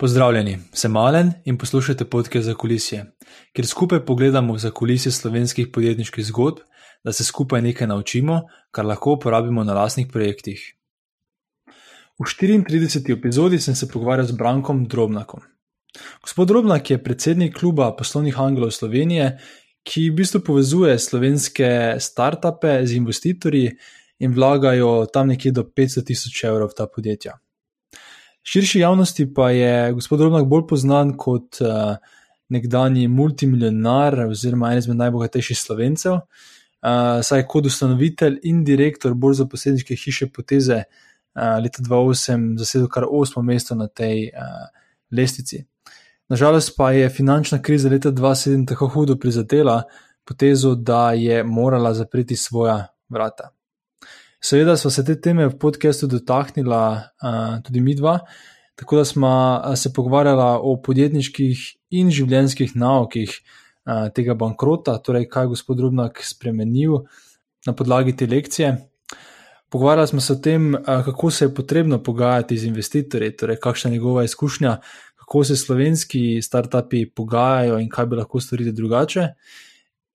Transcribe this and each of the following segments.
Pozdravljeni, sem Malen in poslušate podke za kulisje, kjer skupaj pogledamo za kulisje slovenskih podjetniških zgodb, da se skupaj nekaj naučimo, kar lahko uporabimo na lastnih projektih. V 34. epizodi sem se pogovarjal z Brankom Drobnakom. Gospod Drobnak je predsednik kluba poslovnih angelov Slovenije, ki v bistvu povezuje slovenske startupe z investitorji in vlagajo tam nekje do 500 tisoč evrov v ta podjetja. Širši javnosti pa je gospod Robnak bolj znan kot uh, nekdani multimilionar oziroma eden izmed najbogatejših slovencev, uh, saj kot ustanovitelj in direktor bolj zaposledniške hiše Poteze uh, leta 2008 zasedel kar osmo mesto na tej uh, lestvici. Nažalost pa je finančna kriza leta 2007 tako hudo prizadela Potezo, da je morala zapreti svoja vrata. Seveda smo se te teme v podkastu dotaknila uh, tudi mi dva, tako da smo se pogovarjali o podjetniških in življenjskih naukih uh, tega bankrota, torej kaj je gospod Rubnak spremenil na podlagi te lekcije. Pogovarjali smo se o tem, uh, kako se je potrebno pogajati z investitorji, torej kakšna je njegova izkušnja, kako se slovenski startupi pogajajo in kaj bi lahko storili drugače.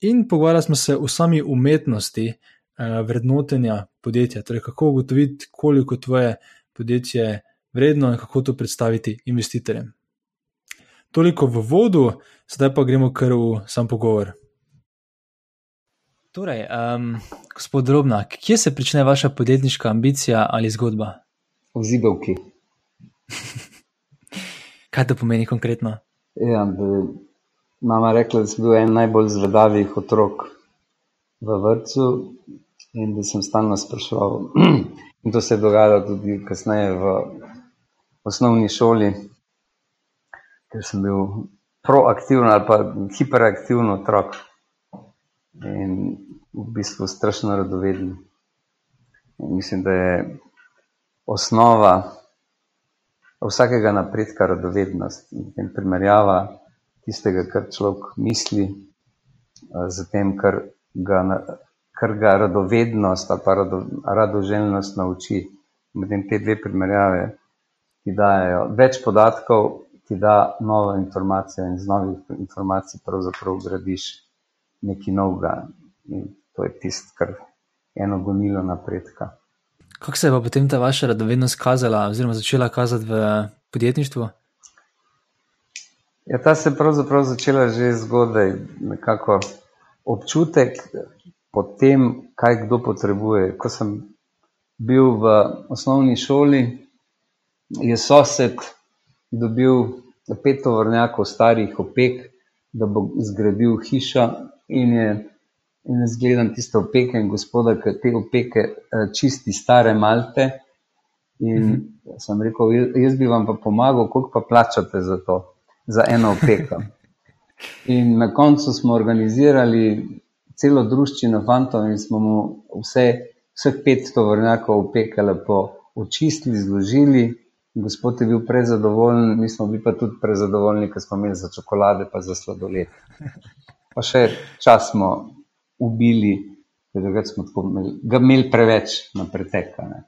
In pogovarjali smo se o sami umetnosti, Eh, vrednotenja podjetja, torej kako ugotoviti, koliko tvoje podjetje vredno in kako to predstaviti investitorjem. Toliko v vodu, zdaj pa gremo kar v sam pogovor. Torej, um, gospod Drobnak, kje se začne vaša podjetniška ambicija ali zgodba? V zibelki. Kaj to pomeni konkretno? Ja, mama je rekla, da sem bil en najbolj zvedavih otrok v vrtu, in da sem stalno spraševal. In to se je dogajalo tudi kasneje v osnovni šoli, ker sem bil proaktiven ali pa hiperaktiven otrok in v bistvu strašno radoveden. In mislim, da je osnova vsakega napredka radovednost in primerjava tistega, kar človek misli, z tem, kar ga kar ga radovednost ali pa rado, radoželjnost nauči. Medtem te dve primerjave, ki dajo več podatkov, ki da nove informacije in z novih informacij pravzaprav gradiš nekaj novega. In to je tisto, kar je eno gonilo napredka. Kako se je pa potem ta vaša radovednost kazala, oziroma začela kazati v podjetništvu? Ja, ta se je pravzaprav začela že zgodaj, nekako občutek, po tem, kaj kdo potrebuje. Ko sem bil v osnovni šoli, je sosed dobil pet tovornjakov starih opek, da bo zgradil hišo in je. In jaz gledam tiste opeke in gospoda, ki te opeke eh, čisti stare malte. In mm -hmm. sem rekel, jaz bi vam pa pomagal, koliko pa plačate za to, za eno opeko. In na koncu smo organizirali celo družščino fantov in smo mu vse, vseh pet tovornjakov opekali, po očistili, zložili. Gospod je bil prezadovoljen, mi smo bili pa tudi prezadovoljni, ker smo imeli za čokolade, pa za sladoled. Pa še čas smo ubili, ker smo imeli, ga imeli preveč na pretekane.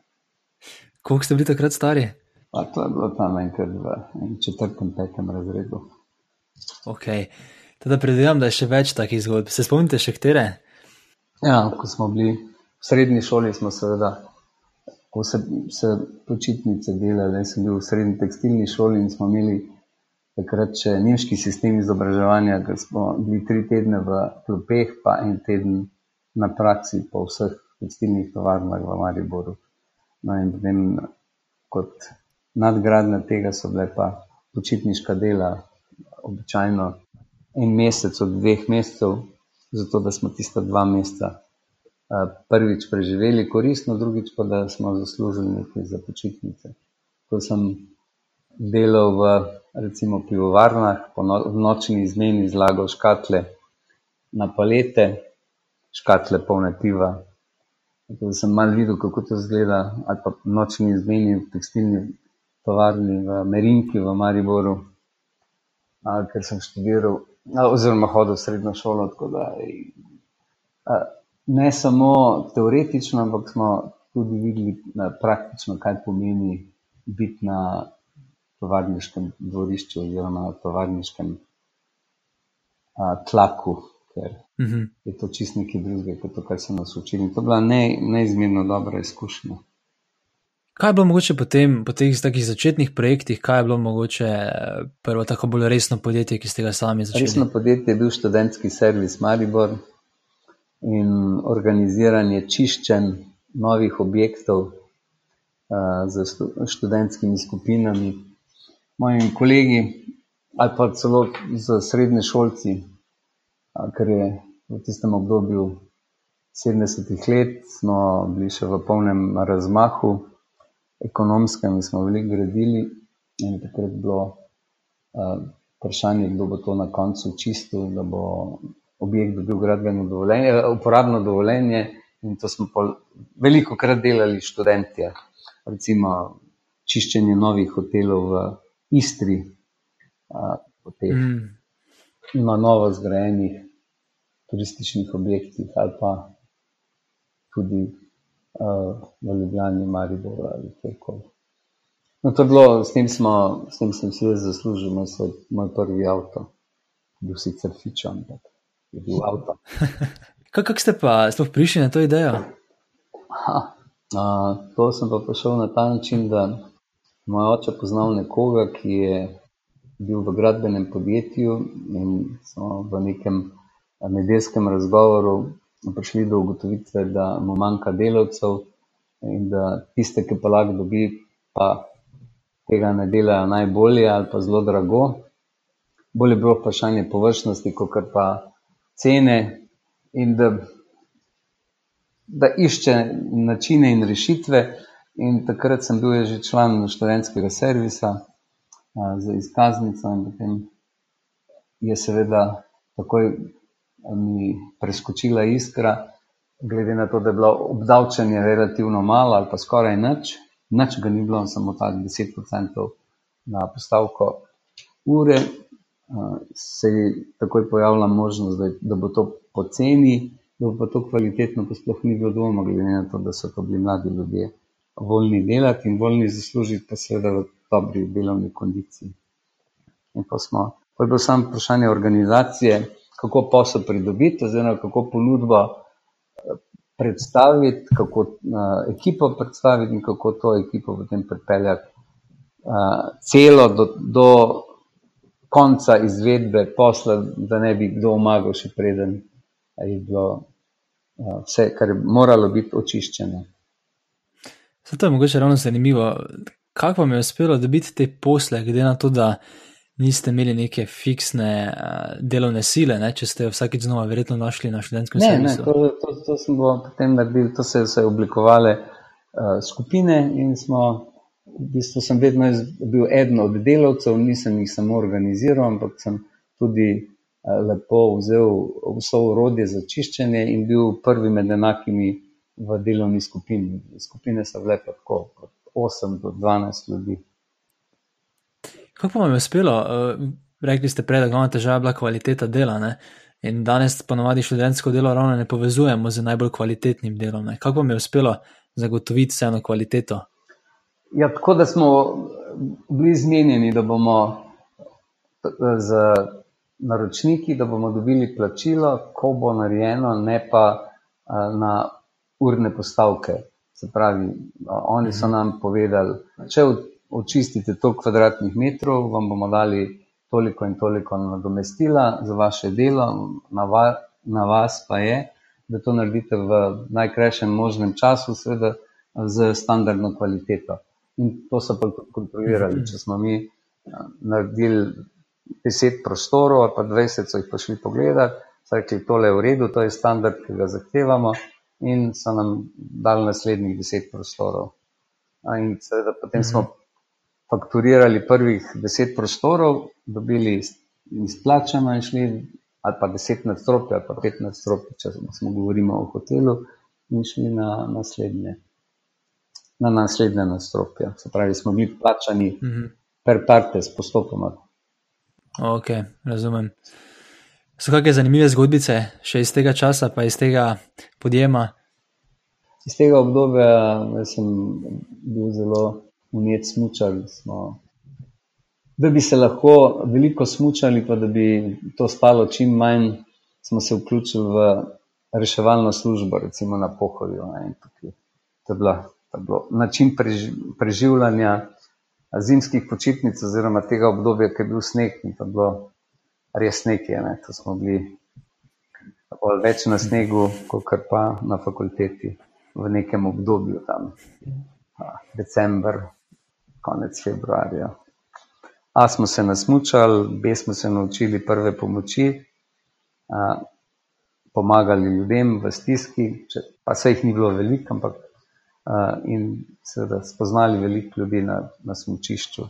Koliko ste bili takrat stari? Pa to je bilo tam enkrat v četrtem, petem razredu. Okay. Teda predvidevam, da je še več takih zgodb. Se spomnite še katere? Ja, ko smo bili v srednji šoli, smo seveda, ko se, se počitnice delali, sem bil v srednji tekstilni šoli in smo imeli takrat še nemški sistem izobraževanja, ker smo bili tri tedne v klopeh, pa en teden na praksi po vseh tekstilnih tovarnah v Mariboru. No in potem kot nadgradnja tega so bile pa počitniška dela, običajno en mesec od dveh mesecev, zato da smo tiste dva meseca prvič preživeli koristno, drugič pa da smo zaslužili nekaj za počitnice. Ko sem delal v recimo pivovarnah, no, nočni izmeni zlagal škatle na palete, škatle polne piva. Tako da sem mal videl, kako to zgleda, ali pa nočni izmeni v tekstilni tovarni v Merinki v Mariboru, ali, ker sem študiral oziroma hodil v srednjo šolo. Da, ne samo teoretično, ampak smo tudi videli praktično, kaj pomeni biti na tovarniškem dvorišču oziroma tovarniškem a, tlaku, ker uh mhm. -huh. je to čist nekaj drugega, kot to, kar so nas učili. To je bila ne, neizmerno dobra izkušnja. Kaj je bilo mogoče potem, po teh takih začetnih projektih, kaj je bilo mogoče eh, prvo tako bolj resno podjetje, ki ste ga sami začeli? Resno podjetje je bil študentski servis Maribor in organiziranje čiščenj novih objektov uh, z študentskimi skupinami. Moji kolegi ali pa celo z srednje šolci, uh, ker je v tistem obdobju 70-ih let, smo bili še v polnem razmahu ekonomskem in smo veliko gradili. In takrat je bilo uh, vprašanje, kdo bo to na koncu čistil, da bo objekt dobil gradbeno dovoljenje, uporabno dovoljenje. In to smo veliko krat delali študenti, recimo čiščenje novih hotelov v Istri, po teh mm. novo zgrajenih turističnih objektih ali pa tudi v Ljubljani, Mariboru ali kjerkoli. No, to je bilo, s tem, smo, s tem sem si jaz zaslužil moj, svoj, moj prvi avto. Bil sicer fičan, ampak je bil avto. Kako ste pa sploh prišli na to idejo? Ha, a, to sem pa prišel na ta način, da moj oče poznal nekoga, ki je bil v gradbenem podjetju in smo v nekem nedeljskem razgovoru prišli do ugotovitve, da mu manjka delavcev in da tiste, ki pa lahko dobi, pa tega ne delajo najbolje ali pa zelo drago. Bolje je bilo vprašanje površnosti, kot pa cene, in da, da išče načine in rešitve. In takrat sem bil že član študentskega servisa a, za izkaznico, in potem je seveda takoj mi preskočila iskra, glede na to, da je bilo obdavčenje relativno malo ali pa skoraj nič, nič ga ni bilo, samo ta 10% na postavko ure, se je takoj pojavila možnost, da, da bo to poceni, da bo pa to kvalitetno, pa sploh ni bilo dvoma, glede na to, da so to bili mladi ljudje voljni delati in voljni zaslužiti, pa seveda v dobri delovni kondiciji. In pa smo, pa je bilo samo vprašanje organizacije, kako posel pridobiti, oziroma kako ponudbo eh, predstaviti, kako uh, ekipo predstaviti in kako to ekipo potem pripeljati uh, celo do, do konca izvedbe posla, da ne bi kdo omagal še preden je bilo uh, vse, kar je moralo biti očiščeno. Zato je mogoče ravno zanimivo, kako vam je uspelo dobiti te posle, glede na to, da niste imeli neke fiksne uh, delovne sile, ne? če ste jo vsakeč znova verjetno našli na študentskem servisu. Ne, to, to, to smo potem naredili, to se so oblikovale uh, skupine in smo, v bistvu sem vedno bil eden od delavcev, nisem jih samo organiziral, ampak sem tudi uh, lepo vzel vso urodje za čiščenje in bil prvi med enakimi v delovni skupini. Skupine so bile pa tako, od 8 do 12 ljudi. Kako vam je uspelo? Uh, rekli ste prej, da glavna težava je bila kvaliteta dela. Ne? In danes ponovadi študentsko delo ravno ne povezujemo z najbolj kvalitetnim delom. Ne? Kako vam je uspelo zagotoviti vseeno kvaliteto? Ja, tako da smo bili zmenjeni, da bomo z naročniki, da bomo dobili plačilo, ko bo narejeno, ne pa na urne postavke. Se pravi, oni so mhm. nam povedali, če očistite toliko kvadratnih metrov, vam bomo dali toliko in toliko nadomestila za vaše delo, na, va, na vas pa je, da to naredite v najkrajšem možnem času, seveda z standardno kvaliteto. In to so pa kontrolirali. Če smo mi naredili 10 prostorov, ali pa 20, so jih pa šli pogledati, so rekli, tole je v redu, to je standard, ki ga zahtevamo, in so nam dali naslednjih 10 prostorov. In seveda potem smo fakturirali prvih deset prostorov, dobili izplačano in šli, ali pa deset nadstropja, ali pa pet nadstropja, če smo govorili o hotelu, in šli na naslednje. Na naslednje nadstropje. Se pravi, smo bili plačani mm -hmm. per partes, postopoma. Ok, razumem. So kakšne zanimive zgodbice še iz tega časa, pa iz tega podjema? Iz tega obdobja sem bil zelo umet smučar, smo da bi se lahko veliko smučali, pa da bi to stalo čim manj, smo se vključili v reševalno službo, recimo na pohodju. To je bila, to je bilo način preži, preživljanja zimskih počitnic, oziroma tega obdobja, ki je bil sneg in to je bilo res nekaj. Ne? To smo bili več na snegu, kot pa na fakulteti v nekem obdobju, tam decembr, konec februarja. A smo se nasmučali, B smo se naučili prve pomoči, a, pomagali ljudem v stiski, če, pa se jih ni bilo veliko, ampak a, in seveda spoznali veliko ljudi na, na smučišču.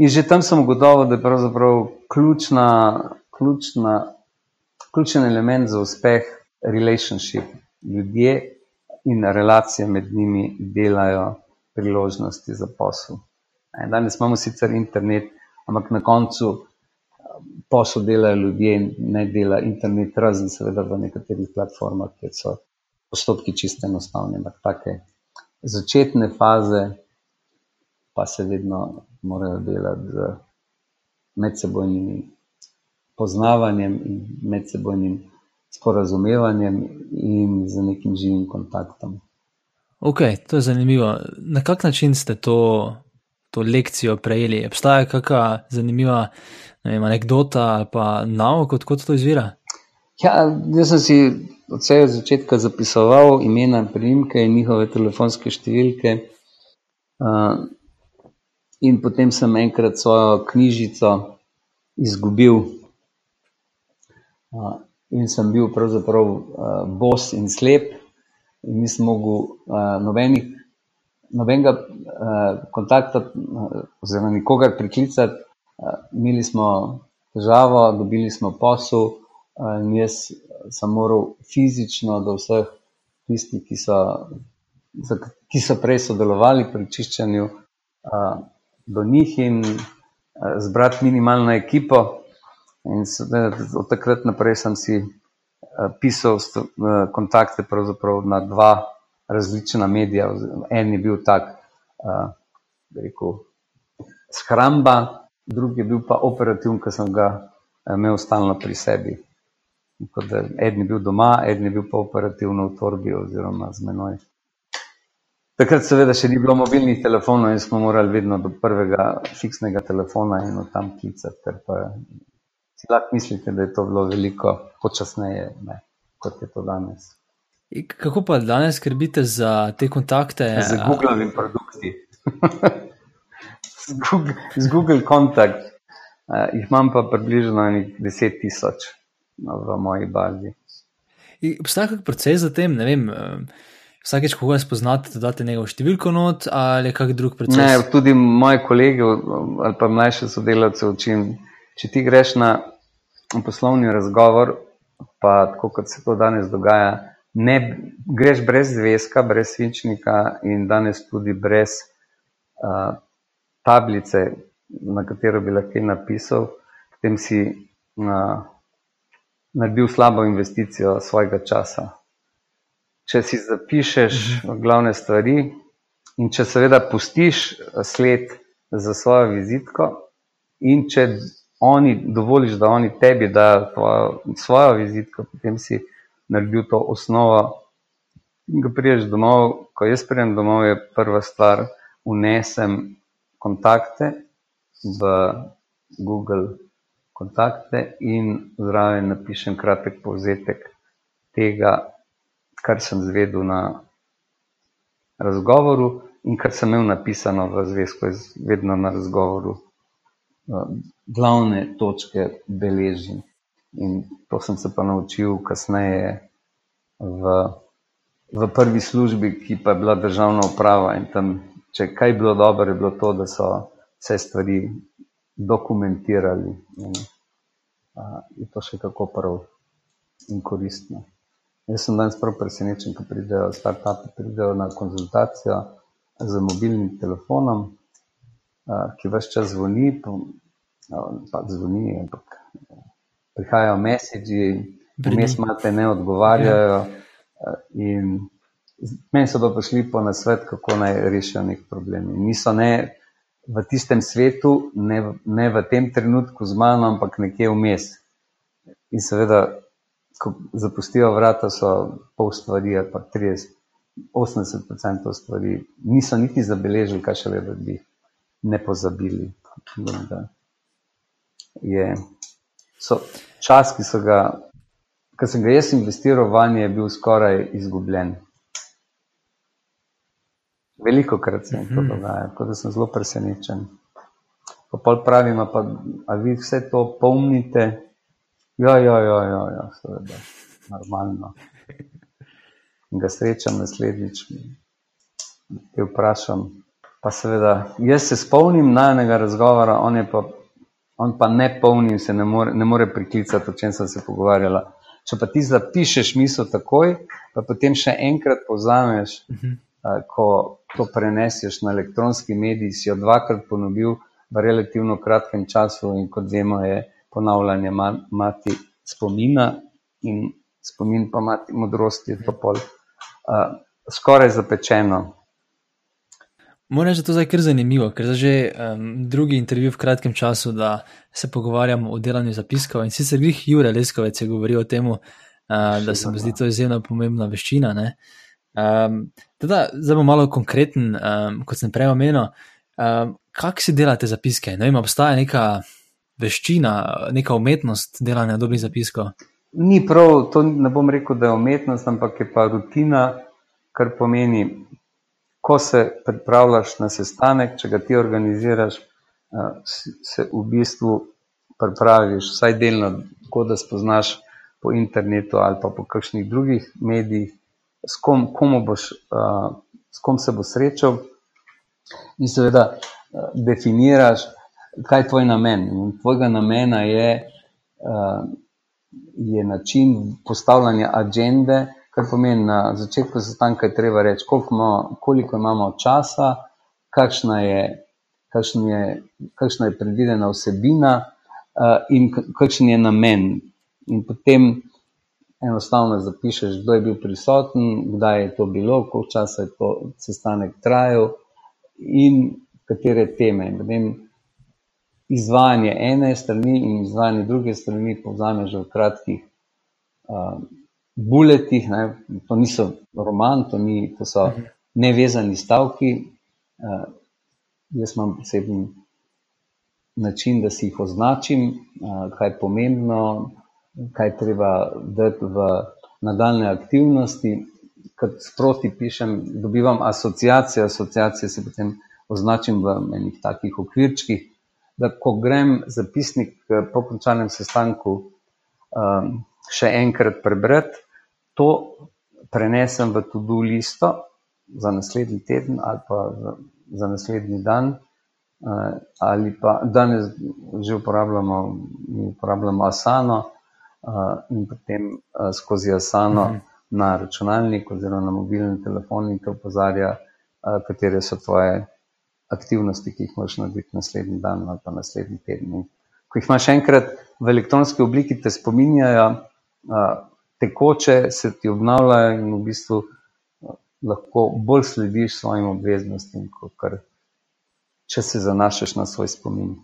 In že tam sem ugotovil, da je pravzaprav ključna, ključna, ključen element za uspeh relationship. Ljudje in relacije med njimi delajo priložnosti za posel. Danes imamo sicer internet, ampak na koncu um, posel delajo ljudje in ne dela internet, razen seveda v nekaterih platformah, kjer so postopki čiste enostavne. Ampak take začetne faze pa se vedno morajo delati z medsebojnim poznavanjem in medsebojnim sporazumevanjem in z nekim živim kontaktom. Ok, to je zanimivo. Na kak način ste to to lekcijo prejeli? Obstaja kakšna zanimiva ne vem, anekdota ali pa nauk, odkot to izvira? Ja, jaz sem si od vsega začetka zapisoval imena, primke in njihove telefonske številke. Uh, in potem sem enkrat svojo knjižico izgubil. Uh, in sem bil pravzaprav uh, bos in slep, in nisem mogel uh, nobenih nobenega uh, kontakta, uh, oziroma nikogar priklicati. Uh, imeli smo težavo, dobili smo posel, uh, in jaz sem moral fizično do vseh tistih, ki so, ki so prej sodelovali pri čiščenju, uh, do njih in uh, zbrati minimalno ekipo. In od takrat naprej sem si pisal uh, kontakte na dva različna medija. En je bil tak, uh, rekel, shramba, drugi je bil pa operativn, ki sem ga imel stalno pri sebi. En je bil doma, en je bil pa operativno v torbi oziroma z menoj. Takrat seveda še ni bilo mobilnih telefonov in smo morali vedno do prvega fiksnega telefona in od tam klicati, ker pa si lahko mislite, da je to bilo veliko počasneje, ne, kot je to danes. Kako pa danes skrbite za te kontakte? Z Google in produkti. z Google kontakt. Uh, jih imam pa približno 10 tisoč no, v moji bazi. Obstaja kakšen proces za tem? Ne vem. Vsakeč, ko ga spoznate, dodate njegov številko not ali kak drug proces? Ne, tudi moji kolegi ali pa mlajše sodelavce učim. Če ti greš na poslovni razgovor, pa tako kot se to danes dogaja, ne greš brez zvezka, brez svinčnika in danes tudi brez uh, tablice, na katero bi lahko napisal, potem si uh, naredil slabo investicijo svojega časa. Če si zapišeš mhm. glavne stvari in če seveda pustiš sled za svojo vizitko in če oni dovoliš, da oni tebi dajo svojo vizitko, potem si naredil to osnovo. In ko priješ domov, ko jaz prijem domov, je prva stvar, unesem kontakte v Google kontakte in zraven napišem kratek povzetek tega, kar sem zvedel na razgovoru in kar sem imel napisano v zvezku, vedno na razgovoru. Glavne točke beležim. In to sem se pa naučil kasneje v, v prvi službi, ki pa je bila državna uprava. In tam, če kaj bilo dobro, je bilo to, da so vse stvari dokumentirali. In a, je to še kako prav in koristno. Jaz sem danes prav presenečen, ko pridejo start-upi, pridejo na konzultacijo z mobilnim telefonom, ki vse čas zvoni, pa, zvoni, ampak prihajajo mesiči, vmes imate ne odgovarjajo. Ja. In meni so pa prišli po nasvet, kako naj rešijo nek problem. In niso ne v tistem svetu, ne, ne v tem trenutku z mano, ampak nekje vmes. In seveda, ko zapustijo vrata, so pol stvari, pa 30, 80% stvari, niso niti zabeležili, kaj še le, da bi ne pozabili. Da je, so čas, ki so ga, ki sem ga jaz investiral v njej, je bil skoraj izgubljen. Veliko krat se mi to mhm. dogaja, tako da sem zelo presenečen. Pa pol pravim, pa a vi vse to pomnite? Ja, ja, ja, ja, ja seveda, normalno. In ga srečam naslednjič, te vprašam. Pa seveda, jaz se spomnim najnega razgovora, on, pa, on pa ne polnim, se ne more, ne more priklicati, o čem sem se pogovarjala. Če pa ti zapišeš misel takoj, pa potem še enkrat povzameš, uh. -huh ko to preneseš na elektronski medij, si jo dvakrat ponovil v relativno kratkem času, in kot vemo, je ponavljanje mati spomina in spomin pa mati modrosti, to pol uh, skoraj zapečeno. Moram reči, da je to zdaj kar zanimivo, ker je že um, drugi intervju v kratkem času, da se pogovarjamo o delanju zapiskov. In sicer jih Jure Leskovec je govoril o tem, uh, da se mu zdi to izjemno pomembna veščina. Um, teda, zdaj bom malo konkreten, um, kot sem prej omenil. Um, Kako si delate zapiske? Ne vem, obstaja neka veščina, neka umetnost delanja dobrih zapiskov? Ni prav, to ne bom rekel, da je umetnost, ampak je pa rutina, kar pomeni, ko se pripravljaš na sestanek, če ga ti organiziraš, se v bistvu pripraviš, vsaj delno, tako da spoznaš po internetu ali pa po kakšnih drugih medijih s kom, boš, uh, s kom se bo srečal, in seveda uh, definiraš, kaj je tvoj namen. In tvojega namena je, je način postavljanja agende, kar pomeni na začetku sestanka, je treba reči, koliko, ima, koliko imamo časa, kakšna je. Kakšna je, kakšna je predvidena vsebina, uh, in kakšen je namen. In potem enostavno zapišeš, kdo je bil prisoten, kdaj je to bilo, koliko časa je to sestanek trajal in katere teme. Vem, izvajanje ene strani in izvajanje druge strani povzameš v kratkih uh, buletih. Ne? To niso roman, to, ni, to so nevezani stavki. Uh, jaz imam poseben način, da si jih označim, uh, kaj je pomembno kaj treba dati v nadaljne aktivnosti. Ker sproti pišem, dobivam asociacije, asociacije se potem označim v enih takih okvirčkih, da ko grem zapisnik eh, po končanem sestanku um, še enkrat prebrati, to prenesem v to-do listo za naslednji teden ali pa za naslednji dan. Uh, ali pa danes že uporabljamo, uporabljamo Asano, in potem skozi Asano mhm. na računalnik oziroma na mobilni telefon in te opozarja, katere so tvoje aktivnosti, ki jih moraš narediti naslednji dan ali pa naslednji teden. Ko jih imaš enkrat v elektronski obliki, te spominjajo, tekoče se ti obnavljajo in v bistvu lahko bolj slediš svojim obveznostim, kot če se zanašaš na svoj spomin.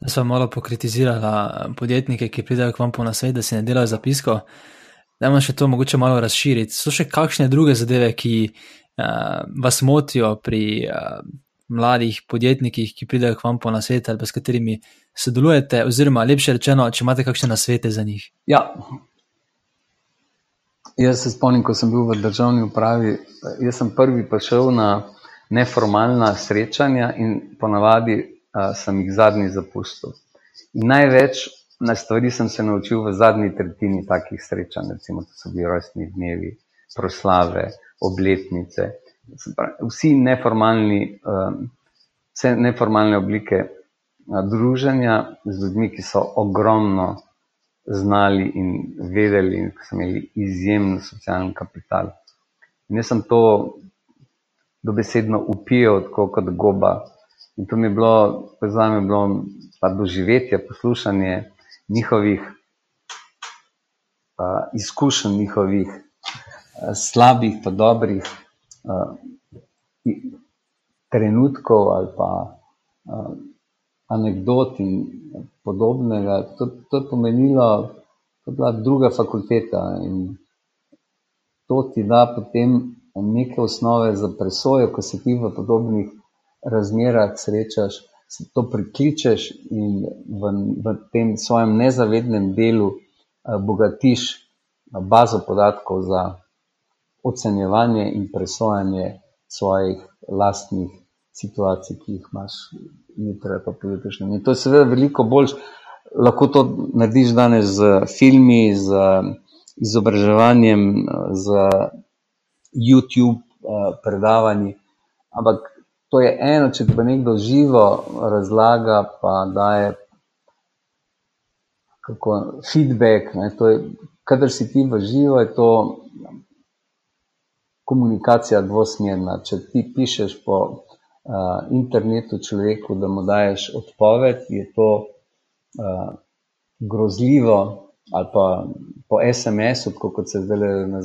Da smo malo pokritizirali podjetnike, ki pridejo k vam po nasvet, da si ne delajo zapisko. Da imamo še to mogoče malo razširiti. So še kakšne druge zadeve, ki uh, vas motijo pri uh, mladih podjetnikih, ki pridejo k vam po nasvet ali s katerimi sodelujete, oziroma lepše rečeno, če imate kakšne nasvete za njih? Ja. Jaz se spomnim, ko sem bil v državni upravi, jaz sem prvi prišel na neformalna srečanja in ponavadi sem jih zadnji zapustil. In največ na stvari sem se naučil v zadnji tretjini takih srečanj, recimo, da so bili rojstni dnevi, proslave, obletnice. Vsi neformalni, vse neformalne oblike druženja z ljudmi, ki so ogromno znali in vedeli, in ki so imeli izjemen socialni kapital. In jaz sem to dobesedno upijal, kot goba. In to mi je bilo, za me bilo pa doživetje, poslušanje njihovih uh, izkušenj, njihovih uh, slabih, pa dobrih. Uh, trenutkov ali pa uh, anegdot in podobnega. To, to je pomenilo, da je bila druga fakulteta in to ti da potem neke osnove za presojo, ko se ti v podobnih razmerah srečaš, se to prikličeš in v, v tem svojem nezavednem delu uh, bogatiš uh, bazo podatkov za ocenjevanje in presojanje svojih lastnih situacij, ki jih imaš jutra, pa pojutrišnjem. In to je seveda veliko bolj, lahko to narediš danes z filmi, z izobraževanjem, z YouTube uh, predavanji, ampak to je eno, če ti pa nekdo živo razlaga, pa daje kako, feedback, ne, to je, kadar si ti v živo, je to komunikacija dvosmerna. Če ti pišeš po uh, internetu človeku, da mu daješ odpoved, je to uh, grozljivo, ali pa po SMS-u, kot se zdaj na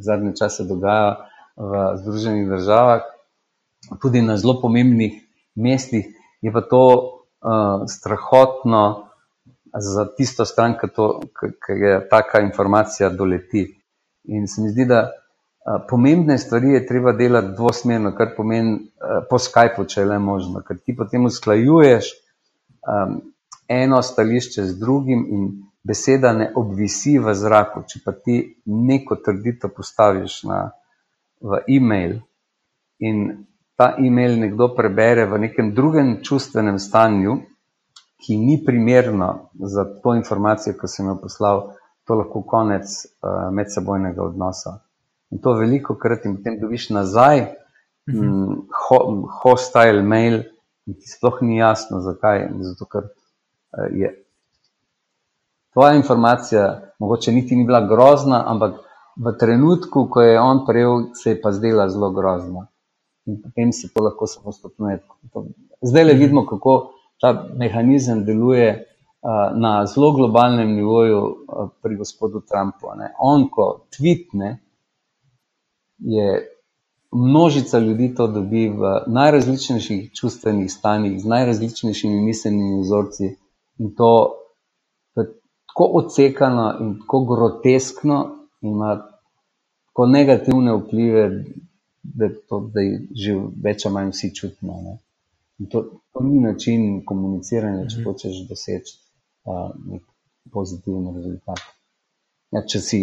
zadnje čase dogaja v Združenih državah, tudi na zelo pomembnih mestih, je pa to uh, strahotno za tisto stran, ki je taka informacija doleti. In se mi zdi, da pomembne stvari je treba delati dvosmerno, kar pomeni po Skypu, če je le možno, ker ti potem usklajuješ um, eno stališče z drugim in beseda ne obvisi v zraku. Če pa ti neko trditev postaviš na, v e-mail in ta e-mail nekdo prebere v nekem drugem čustvenem stanju, ki ni primerno za to informacijo, ki sem jo poslal, to lahko konec uh, medsebojnega odnosa. In to veliko krat in potem dobiš nazaj, mm -hmm. ho, hostile mail, in ti sploh ni jasno, zakaj. Zato, ker uh, je tvoja informacija, mogoče niti ni bila grozna, ampak v trenutku, ko je on prejel, se je pa zdela zelo grozna. In potem se to lahko samo stopnjuje. Zdaj le vidimo, kako ta mehanizem deluje uh, na zelo globalnem nivoju uh, pri gospodu Trumpu. Ne. On, ko tvitne, je množica ljudi to dobi v najrazličnejših čustvenih stanjih, z najrazličnejšimi miselnimi vzorci in to tako odsekano in tako groteskno, ima tako negativne vplive, da to da že več ali manj vsi čutimo. To, to ni način komuniciranja, če mhm. hočeš doseči uh, nek pozitiven rezultat. Ja, če si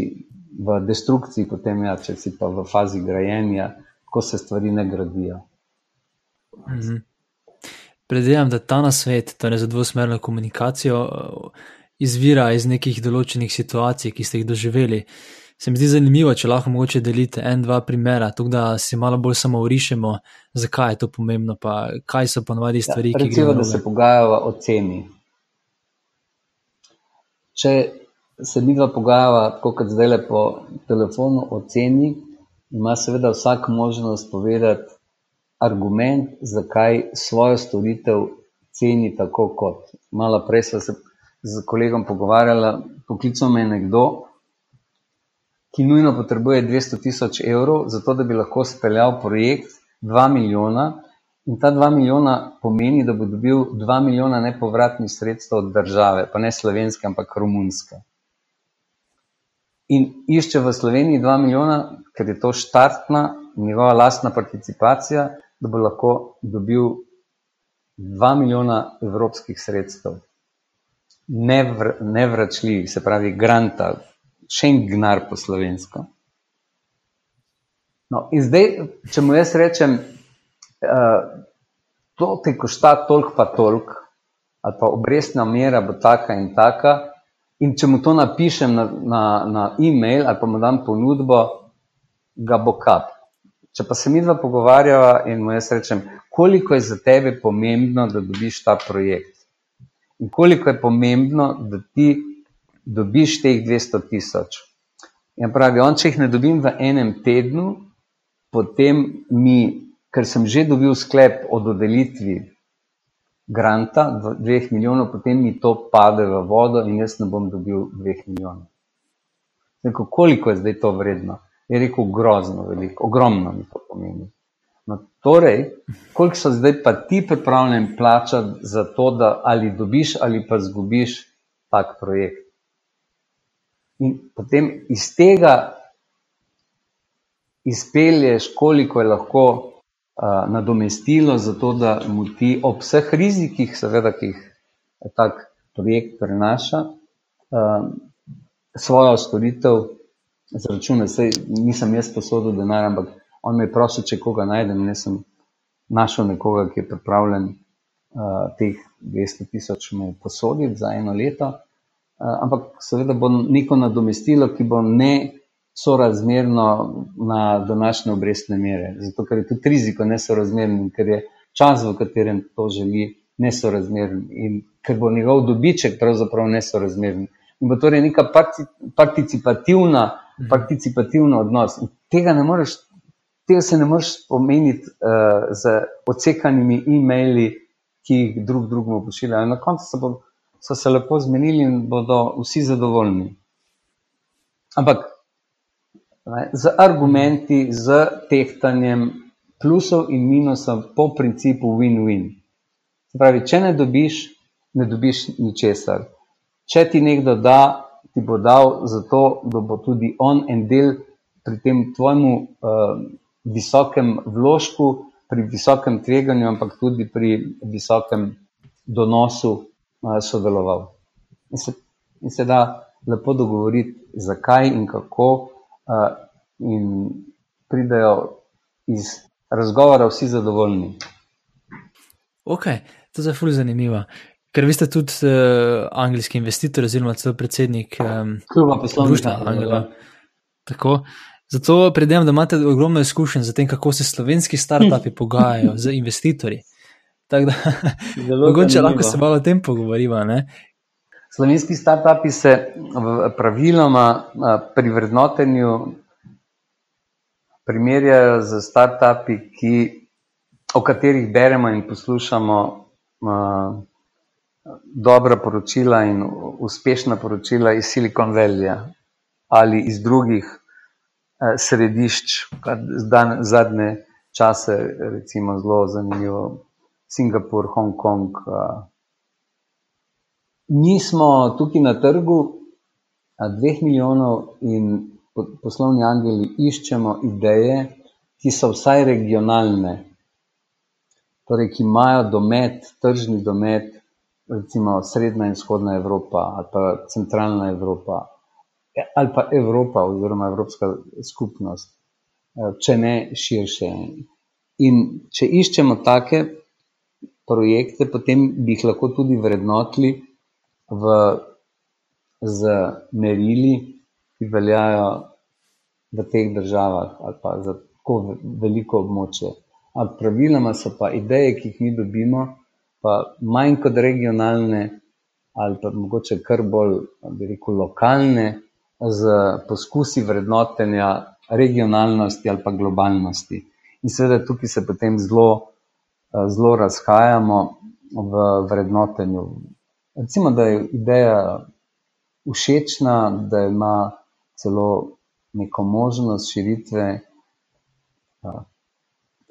v destrukciji, potem ja, če si pa v fazi grajenja, ko se stvari ne gradijo. Mhm. Predvidevam, da ta nasvet, torej za dvosmerno komunikacijo, izvira iz nekih določenih situacij, ki ste jih doživeli. Se mi zdi zanimivo, če lahko mogoče delite en, dva primera, tako da si malo bolj samo urišemo, zakaj je to pomembno, pa kaj so ponovadi ja, stvari, ja, recimo, ki jih. Da se pogajava o ceni. Če se mi dva pogajava, tako kot zdaj le po telefonu o ceni, ima seveda vsak možnost povedati argument, zakaj svojo storitev ceni tako kot. Malo prej sem se z kolegom pogovarjala, poklical me je nekdo, ki nujno potrebuje 200 tisoč evrov, zato da bi lahko speljal projekt 2 milijona. In ta 2 milijona pomeni, da bo dobil 2 milijona nepovratnih sredstev od države, pa ne slovenske, ampak romunske in išče v Sloveniji 2 milijona, ker je to štartna, njegova lastna participacija, da bo lahko dobil 2 milijona evropskih sredstev. Nevr, nevračljivih, se pravi, granta, še en gnar po slovensko. No, in zdaj, če mu jaz rečem, uh, to ti košta toliko, pa toliko, ali pa obrestna mera bo taka in taka, In če mu to napišem na, na, na e-mail ali pa mu dam ponudbo, ga bo kap. Če pa se mi dva pogovarjava in mu jaz rečem, koliko je za tebe pomembno, da dobiš ta projekt. In koliko je pomembno, da ti dobiš teh 200 tisoč. In pravi, on, če jih ne dobim v enem tednu, potem mi, ker sem že dobil sklep o dodelitvi granta, dveh milijonov, potem mi to pade v vodo in jaz ne bom dobil dveh milijonov. Rekel, koliko je zdaj to vredno? Je rekel, grozno, veliko, ogromno mi to pomeni. No, torej, koliko so zdaj pa ti pripravljeni plačati za to, da ali dobiš ali pa zgubiš tak projekt. In potem iz tega izpelješ, koliko je lahko nadomestilo za to, da mu ti ob vseh rizikih, seveda, ki jih tak projekt prenaša, svojo storitev zračuna. Sej nisem jaz posodil denar, ampak on me je prosil, če koga najdem. Jaz sem našel nekoga, ki je pripravljen teh 200 tisoč mu posoditi za eno leto. Ampak seveda bo neko nadomestilo, ki bo ne sorazmerno na današnje obrestne mere. Zato, ker je tudi riziko nesorazmeren, ker je čas, v katerem to želi, nesorazmeren in ker bo njegov dobiček pravzaprav nesorazmeren. In bo torej neka participativna, mhm. participativna odnos. In tega ne moreš tega se ne moreš spomeniti uh, z odsekanimi e-maili, ki jih drug drugemu pošiljajo. Na koncu so, bo, so se lepo zmenili in bodo vsi zadovoljni. Ampak z argumenti, z tehtanjem plusov in minusov po principu win-win. Pravi, če ne dobiš, ne dobiš ničesar. Če ti nekdo da, ti bo dal zato, da bo tudi on en del pri tem tvojemu uh, visokem vložku, pri visokem tveganju, ampak tudi pri visokem donosu sodeloval. In se, in se da lepo dogovoriti, zakaj in kako, in pridajo iz razgovora vsi zadovoljni. Ok, to je zelo zanimivo. Ker vi ste tudi uh, angliški investitor, oziroma celo predsednik um, kluba poslovnih Anglija. Tako. Zato predvidevam, da imate ogromno izkušenj z tem, kako se slovenski startupi pogajajo z investitorji. Tako da, mogoče lahko se malo o tem pogovorimo. Ne? Slovenski startupi se praviloma pri vrednotenju primerjajo z startupi, ki, o katerih beremo in poslušamo uh, dobra poročila in uspešna poročila iz Silicon Valley ali iz drugih Eh, središč, kar zadnje čase, recimo, zelo zanimivo, Singapur, Hongkong. Eh. Mi smo tukaj na trgu dveh milijonov in poslovni angeli iščemo ideje, ki so vsaj regionalne, torej ki imajo domet, tržni domet, recimo Srednja in Vzhodna Evropa ali pa Centralna Evropa ali pa Evropa oziroma Evropska skupnost, eh, če ne širše. In če iščemo take projekte, potem bi jih lahko tudi vrednotili v, z merili, ki veljajo v teh državah ali pa za tako veliko območje. Ampak praviloma so pa ideje, ki jih mi dobimo, pa manj kot regionalne ali pa mogoče kar bolj, bi rekel, lokalne z poskusi vrednotenja regionalnosti ali pa globalnosti. In seveda tukaj se potem zelo, eh, zelo razhajamo v vrednotenju. Recimo, da je ideja všečna, da ima celo neko možnost širitve,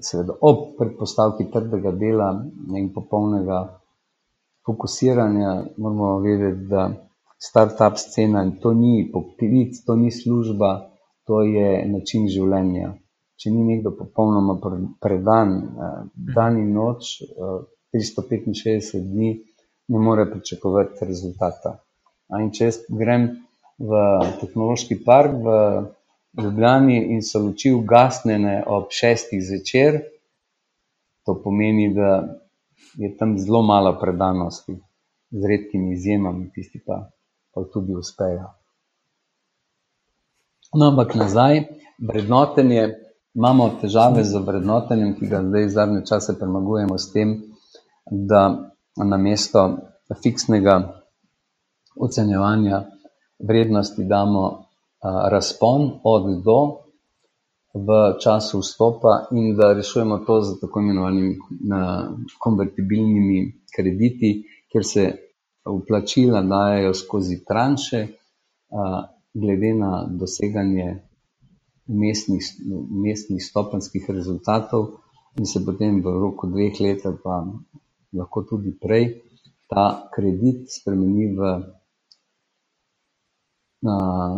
seveda ob predpostavki trdega dela in popolnega fokusiranja, moramo vedeti, da start-up scena to ni poklic, to ni služba, to je način življenja. Če ni nekdo popolnoma predan, dan in noč, 365 eh, dni, ne more pričakovati rezultata. In če grem v tehnološki park v Ljubljani in so luči ugasnjene ob šestih zvečer, to pomeni, da je tam zelo malo predanosti, z redkimi izjemami, tisti pa pa tudi uspejo. No, ampak nazaj, vrednotenje, imamo težave z vrednotenjem, ki ga zdaj zadnje čase premagujemo s tem, da na mesto fiksnega ocenjevanja vrednosti damo razpon od do v času vstopa in da rešujemo to z tako imenovanimi konvertibilnimi krediti, ker se vplačila dajo skozi tranše, glede na doseganje mestnih, mestnih stopenskih rezultatov. in se potem v roku dveh let, pa lahko tudi prej, ta kredit spremeni v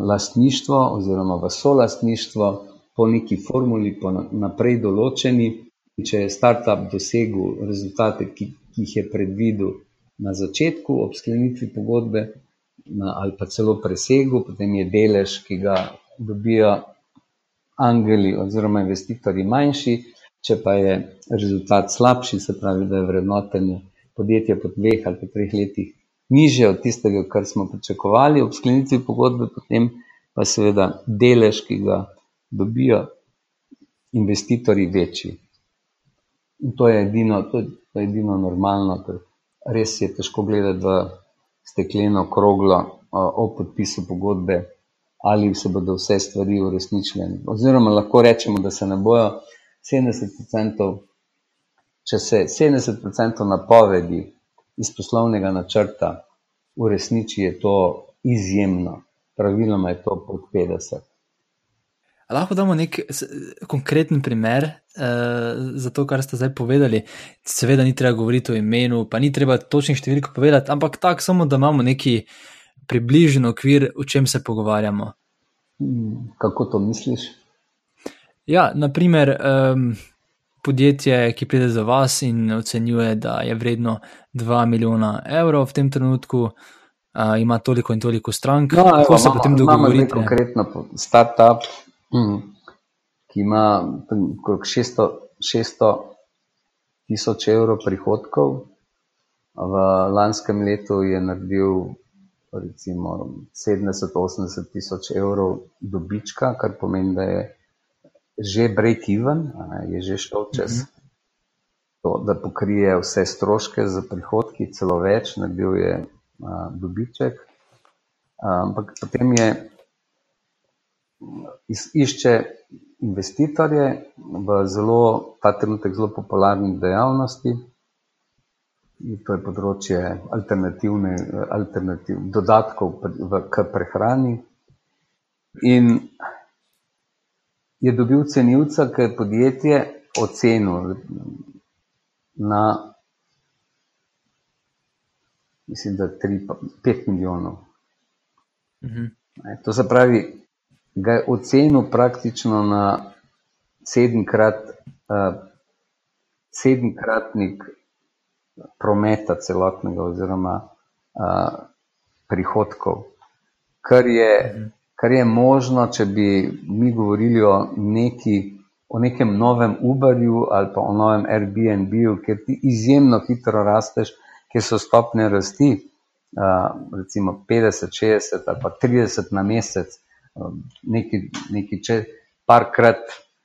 lastništvo oziroma v solastništvo po neki formuli, po naprej določeni. Če je startup dosegel rezultate, ki, ki jih je predvidel na začetku, ob sklenitvi pogodbe, na, ali pa celo presegel, potem je delež, ki ga dobijo angeli oziroma investitorji manjši. Če pa je rezultat slabši, se pravi, da je vrednotenje podjetja po dveh ali po treh letih nižje od tistega, kar smo pričakovali ob sklenitvi pogodbe, potem pa seveda delež, ki ga dobijo investitorji, večji. In to je edino, to je, to je edino normalno, ker res je težko gledati v stekleno kroglo o podpisu pogodbe, ali se bodo vse stvari uresničile. Oziroma, lahko rečemo, da se ne bojo 70%, če se 70% napovedi iz poslovnega načrta uresniči, je to izjemno, praviloma je to pod 50. Lahko damo nek konkreten primer uh, za to, kar ste zdaj povedali. Seveda, ni treba govoriti o imenu, pa ni treba točnih številk povedati, ampak tako, samo da imamo neki približen okvir, o čem se pogovarjamo. Hmm, kako to misliš? Ja, naprimer, um, podjetje, ki pride za vas in ocenjuje, da je vredno 2 milijona evrov v tem trenutku. Uh, ima toliko in toliko strank, no, kako se potem dogovorite? Konkretno, startup, Mm. ki ima okrog 600, 600 tisoč evrov prihodkov. V lanskem letu je naredil recimo 70-80 tisoč evrov dobička, kar pomeni, da je že break-even, je že šel čez mm -hmm. to, da pokrije vse stroške za prihodki, celo več, naredil je a, dobiček. A, ampak potem je išče investitorje v zelo, ta trenutek zelo popularni dejavnosti. In to je področje alternativ, dodatkov v, k prehrani. In je dobil cenilca, ki je podjetje ocenil na, mislim, da 3-5 milijonov. Mhm. To se pravi, ga je ocenil praktično na sedemkrat, uh, sedemkratnik prometa celotnega oziroma uh, prihodkov, kar je, kar je možno, če bi mi govorili o, neki, o nekem novem Uberju ali pa o novem Airbnb-u, ker ti izjemno hitro rasteš, ker so stopne rasti, uh, recimo 50, 60 ali pa 30 na mesec, Um, nekaj, nekaj če parkrat,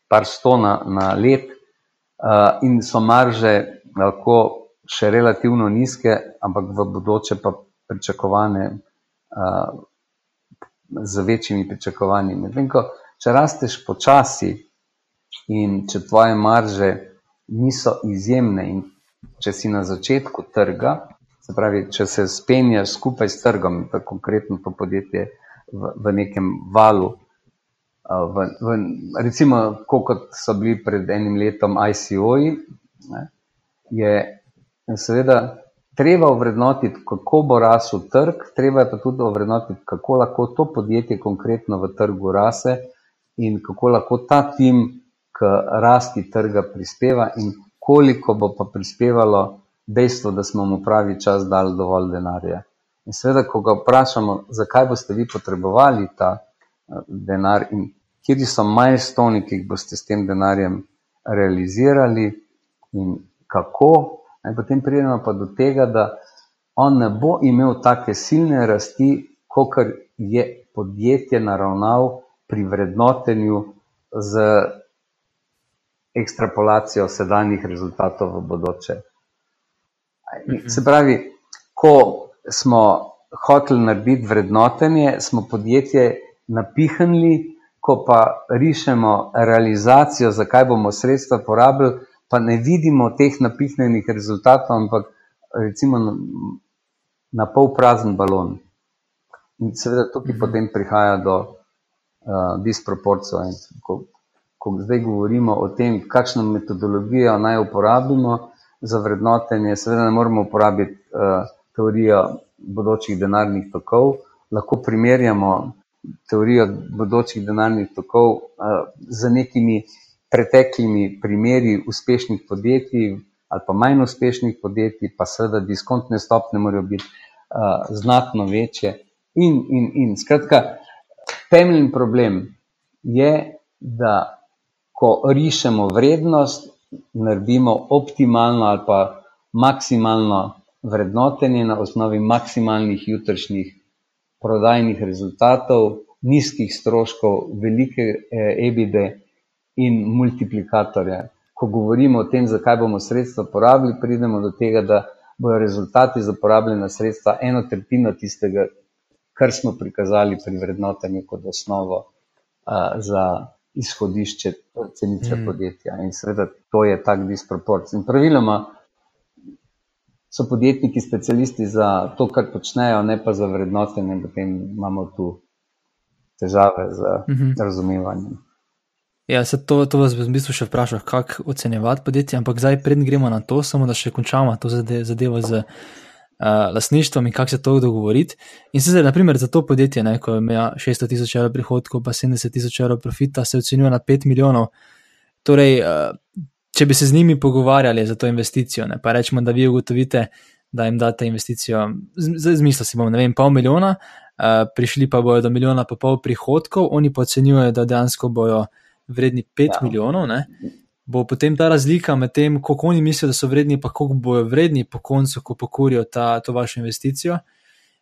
par sto na, na let, uh, in so marže lahko še relativno nizke, ampak v bodoče pa pričakovane uh, z večjimi pričakovanji. Medtem ko če rasteš počasi in če tvoje marže niso izjemne in če si na začetku trga, se pravi, če se spenjaš skupaj s trgom, pa konkretno to podjetje v, v nekem valu. V, v, recimo, kot so bili pred enim letom ICO-ji, je seveda treba ovrednotiti, kako bo rasel trg, treba je pa tudi ovrednotiti, kako lahko to podjetje konkretno v trgu rase in kako lahko ta tim k rasti trga prispeva in koliko bo pa prispevalo dejstvo, da smo mu pravi čas dali dovolj denarja. In seveda, ko ga vprašamo, zakaj boste vi potrebovali ta uh, denar in kje so majstoni, ki jih boste s tem denarjem realizirali in kako, in potem pridemo pa do tega, da on ne bo imel take silne rasti, kot je podjetje naravnal pri vrednotenju z ekstrapolacijo sedanjih rezultatov v bodoče. Se pravi, ko smo hoteli narediti vrednotenje, smo podjetje napihnili, ko pa rišemo realizacijo, zakaj bomo sredstva porabili, pa ne vidimo teh napihnenih rezultatov, ampak recimo na, na pol prazen balon. In seveda tukaj mhm. potem prihaja do uh, disproporcija in ko zdaj govorimo o tem, kakšno metodologijo naj uporabimo za vrednotenje, seveda ne moramo uporabiti uh, teorijo bodočih denarnih tokov, lahko primerjamo teorijo bodočih denarnih tokov uh, z nekimi preteklimi primeri uspešnih podjetij ali pa manj uspešnih podjetij, pa seveda diskontne stopne morajo biti uh, znatno večje. In, in, in skratka, temeljni problem je, da ko rišemo vrednost, naredimo optimalno ali pa maksimalno vrednotenje na osnovi maksimalnih jutrišnjih prodajnih rezultatov, nizkih stroškov, velike eh, ebide in multiplikatorje. Ko govorimo o tem, zakaj bomo sredstva porabili, pridemo do tega, da bodo rezultati za porabljena sredstva eno tretjino tistega, kar smo prikazali pri vrednotenju kot osnovo a, za izhodišče cenice mm. podjetja. In seveda to je tak disproporc. In praviloma so podjetniki specialisti za to, kar počnejo, ne pa za vrednotenje, potem imamo tu težave z mm -hmm. razumevanjem. Ja, se to, to vas v bistvu še vprašal, kako ocenjevati podjetje, ampak zdaj, predn gremo na to, samo da še končamo to zadevo z uh, lasništvom in kako se to dogovoriti. In se zdaj, naprimer, za to podjetje, ne, ko ima 600 tisoč evrov prihodkov, pa 70 tisoč evrov profita, se ocenjuje na 5 milijonov. Torej, uh, če bi se z njimi pogovarjali za to investicijo, ne, pa rečemo, da vi ugotovite, da jim date investicijo, zmisla si bom, ne vem, pol milijona, uh, prišli pa bojo do milijona pa pol prihodkov, oni pa ocenjujejo, da dejansko bojo vredni 5 ja. milijonov, ne, bo potem ta razlika med tem, koliko oni mislijo, da so vredni, pa koliko bojo vredni po koncu, ko pokorijo ta, to vašo investicijo.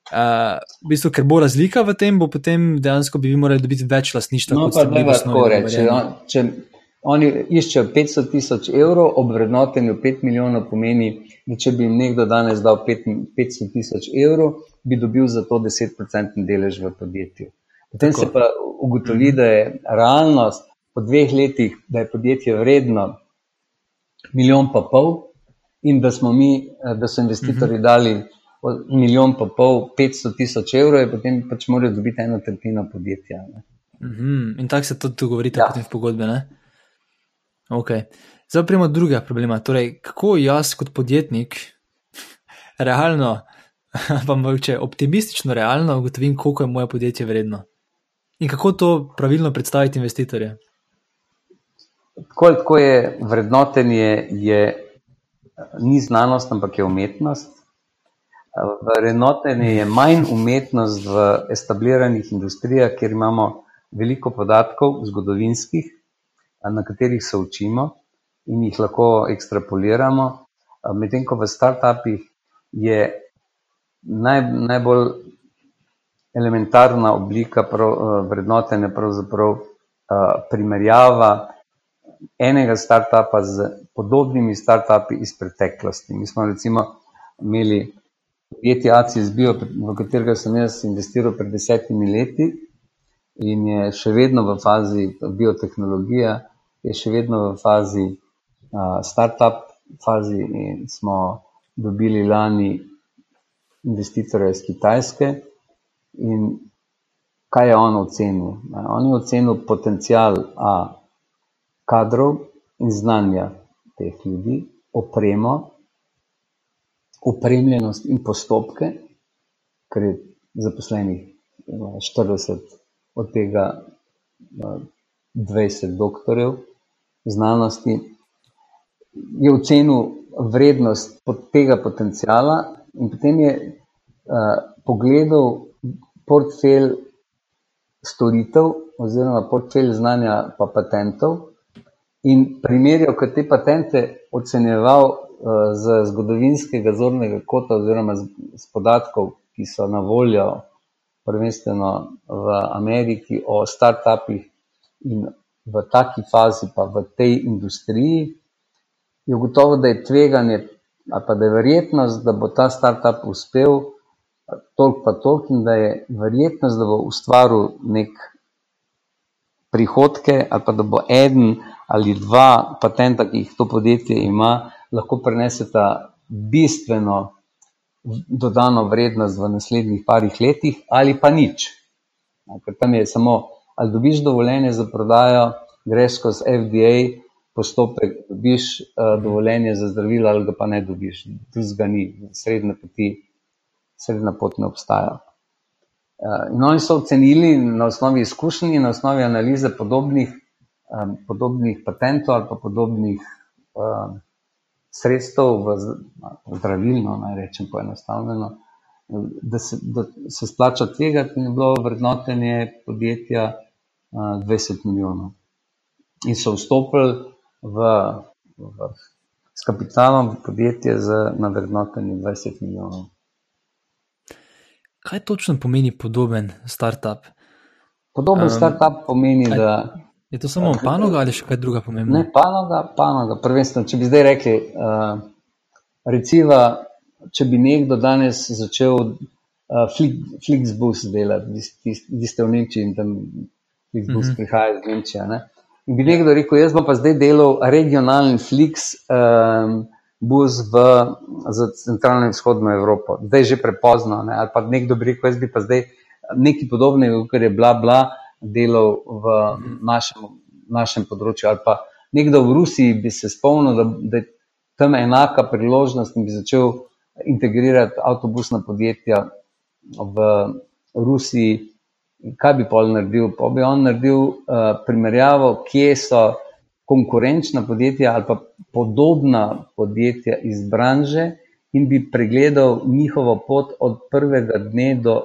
Uh, v bistvu, ker bo razlika v tem, bo potem dejansko bi vi morali dobiti več lasništva. No, pa ne vas tako reči. Če oni iščejo 500 tisoč evrov, obvrednotenju 5 milijonov pomeni, da če bi jim nekdo danes dal 500 tisoč evrov, bi dobil za to 10% delež v podjetju. Potem tako. se pa ugotovi, da je realnost po dveh letih, da je podjetje vredno milijon pa pol, in da smo mi, eh, da so investitorji mhm. dali milijon pa pol, 500 tisoč evrov, je potem pač morajo dobiti eno tretjino podjetja. Uh mhm. -huh. In tako se to dogovorite ja. potem v pogodbi. Okay. Zdaj pa imamo druga problema. Torej, kako jaz kot podjetnik realno, pa mogoče optimistično realno ugotovim, koliko je moje podjetje vredno. In kako to pravilno predstaviti investitorje? Tako, tako je vrednotenje, je, ni znanost, ampak je umetnost. Vrednotenje je manj umetnost v establiranih industrijah, kjer imamo veliko podatkov, zgodovinskih, na katerih se učimo in jih lahko ekstrapoliramo. Medtem ko v startupih je naj, najbolj elementarna oblika prav, vrednotenja pravzaprav primerjava enega startupa z podobnimi startupi iz preteklosti. Mi smo recimo imeli podjetje ACS Bio, v katerega sem jaz investiral pred desetimi leti in je še vedno v fazi biotehnologije, je še vedno v fazi uh, startup fazi in smo dobili lani investitorja iz Kitajske in kaj je on ocenil? On je ocenil potencial A, kadrov in znanja teh ljudi, opremo, opremljenost in postopke, ker je zaposlenih 40, od tega 20 doktorjev znanosti, je ocenil vrednost tega potencijala in potem je uh, pogledal portfelj storitev oziroma portfelj znanja pa patentov in primerjal, kot te patente ocenjeval uh, z zgodovinskega zornega kota, oziroma z, z podatkov, ki so na voljo, prvenstveno v Ameriki, o startupih in v taki fazi, pa v tej industriji, je gotovo, da je tveganje, pa da je verjetnost, da bo ta startup uspel, toliko pa toliko, in da je verjetnost, da bo ustvaril nek prihodke, ali pa da bo eden ali dva patenta, ki jih to podjetje ima, lahko preneseta bistveno dodano vrednost v naslednjih parih letih, ali pa nič. Ker tam je samo, ali dobiš dovoljenje za prodajo, greš skozi FDA postopek, dobiš uh, dovoljenje za zdravilo, ali ga pa ne dobiš. Tu zgani, srednja poti, srednja pot ne obstaja. Uh, in oni so ocenili na osnovi izkušenj in na osnovi analize podobnih, um, podobnih patentov ali pa podobnih um, sredstev v zdravilno, naj rečem poenostavljeno, da se, da se splača tvegati in je bilo vrednotenje podjetja uh, 20 milijonov. In so vstopili v, v, s kapitalom v podjetje z navrednotenje 20 milijonov. Kaj točno pomeni podoben startup? Podoben um, startup pomeni, aj, da Je to samo panoga ali še kaj druga pomembna? Ne, panoga, panoga. Prvenstveno, če bi zdaj rekli, uh, recimo, če bi nekdo danes začel uh, Flixbus delati, vi ste v Nemčiji in tam Flixbus uh mhm. -huh. prihaja iz Nemčije. Ne? In bi nekdo rekel, jaz bom pa zdaj delal regionalni Flix. Um, Bus v centralno in vzhodno Evropo, zdaj je že prepozno. Ne? Ali pa nekdo bi rekel, jaz bi pa zdaj nekaj podobnega, kot je bla, bla, delal v našem, našem področju. Ali pa nekdo v Rusiji bi se spomnil, da, da je tam enaka priložnost in bi začel integrirati avtobusna podjetja v Rusiji. Kaj bi pol naredil? Pa bi on naredil uh, primerjavo, kje so konkurenčna podjetja ali pa podobna podjetja iz branže in bi pregledal njihovo pot od prvega dne do,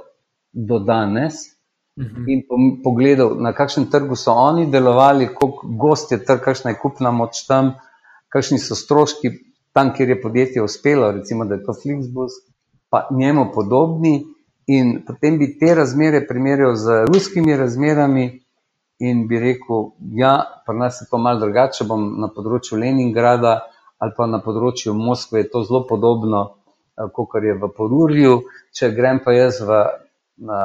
do danes -hmm. in pogledal, na kakšnem trgu so oni delovali, koliko gost je trg, kakšna je kupna moč tam, kakšni so stroški tam, kjer je podjetje uspelo, recimo, da je to Flixbus, pa njemu podobni. In potem bi te razmere primerjal z ruskimi razmerami, in bi rekel, da ja, pri nas je to malce drugače. Bom na področju Leningrada ali pa na področju Moskve, je to zelo podobno, eh, kot je v Porurju. Če grem pa jaz v, na,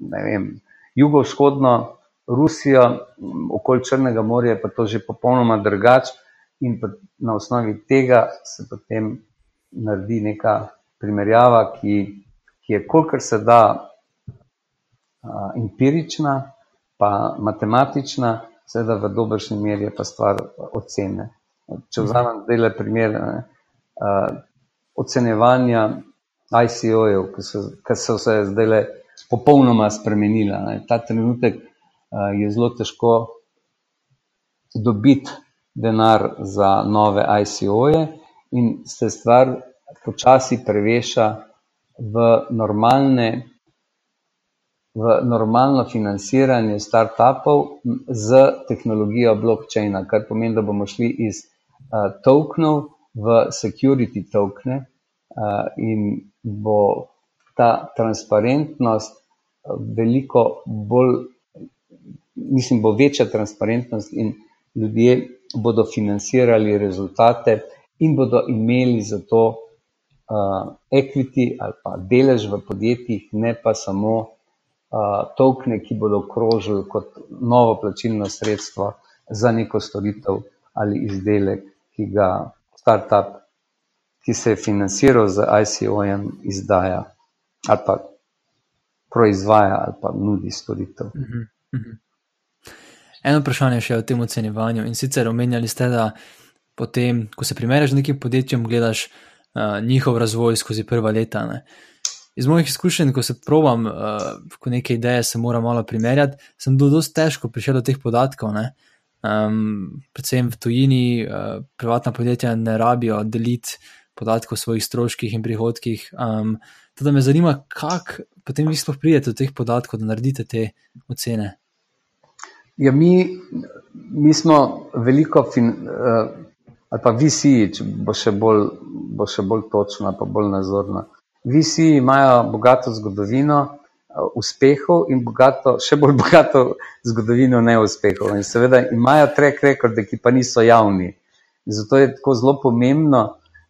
ne vem, jugovzhodno Rusijo, okoli Črnega morja, pa to že popolnoma drugače. In na osnovi tega se potem naredi neka primerjava, ki, ki je, kolikor se da, empirična, pa matematična, seveda v dobršni meri je pa stvar ocene. Če vzamem zdaj le primer ocenevanja ICO-jev, ki so se zdaj le popolnoma spremenila. Ne. Ta trenutek uh, je zelo težko dobiti denar za nove ICO-je, in se stvar počasi preveša v, v normalno financiranje startupov z tehnologijo blockchaina, kar pomeni, da bomo šli iz uh, tokenov v security tokene uh, in bo ta transparentnost veliko bolj, mislim, bo večja transparentnost in ljudje bodo financirali rezultate in bodo imeli za to uh, equity ali pa delež v podjetjih, ne pa samo uh, tokne, ki bodo krožili kot novo plačilno sredstvo za neko storitev ali izdelek, ki ga startup, ki se je financiral z ICO-jem, izdaja ali pa proizvaja ali pa nudi storitev. Mhm, mhm. Eno vprašanje še o tem ocenjevanju. In sicer omenjali ste, da potem, ko se primerjaš z nekim podjetjem, gledaš uh, njihov razvoj skozi prva leta. Ne. Iz mojih izkušenj, ko se provam, uh, ko neke ideje se mora malo primerjati, sem do dosti težko prišel do teh podatkov. Um, predvsem v tujini, uh, privatna podjetja ne rabijo deliti podatkov o svojih stroških in prihodkih. Um, Teda me zanima, kako potem vi sploh pridete do teh podatkov, da naredite te ocene. Ja, mi, mi smo veliko, fin, uh, ali pa visi, če bo še bolj, bo še bolj točno, pa bolj nazorno. Visi imajo bogato zgodovino uh, uspehov in bogato, še bolj bogato zgodovino neuspehov. In seveda imajo trek rekorde, ki pa niso javni. Zato je tako zelo pomembno,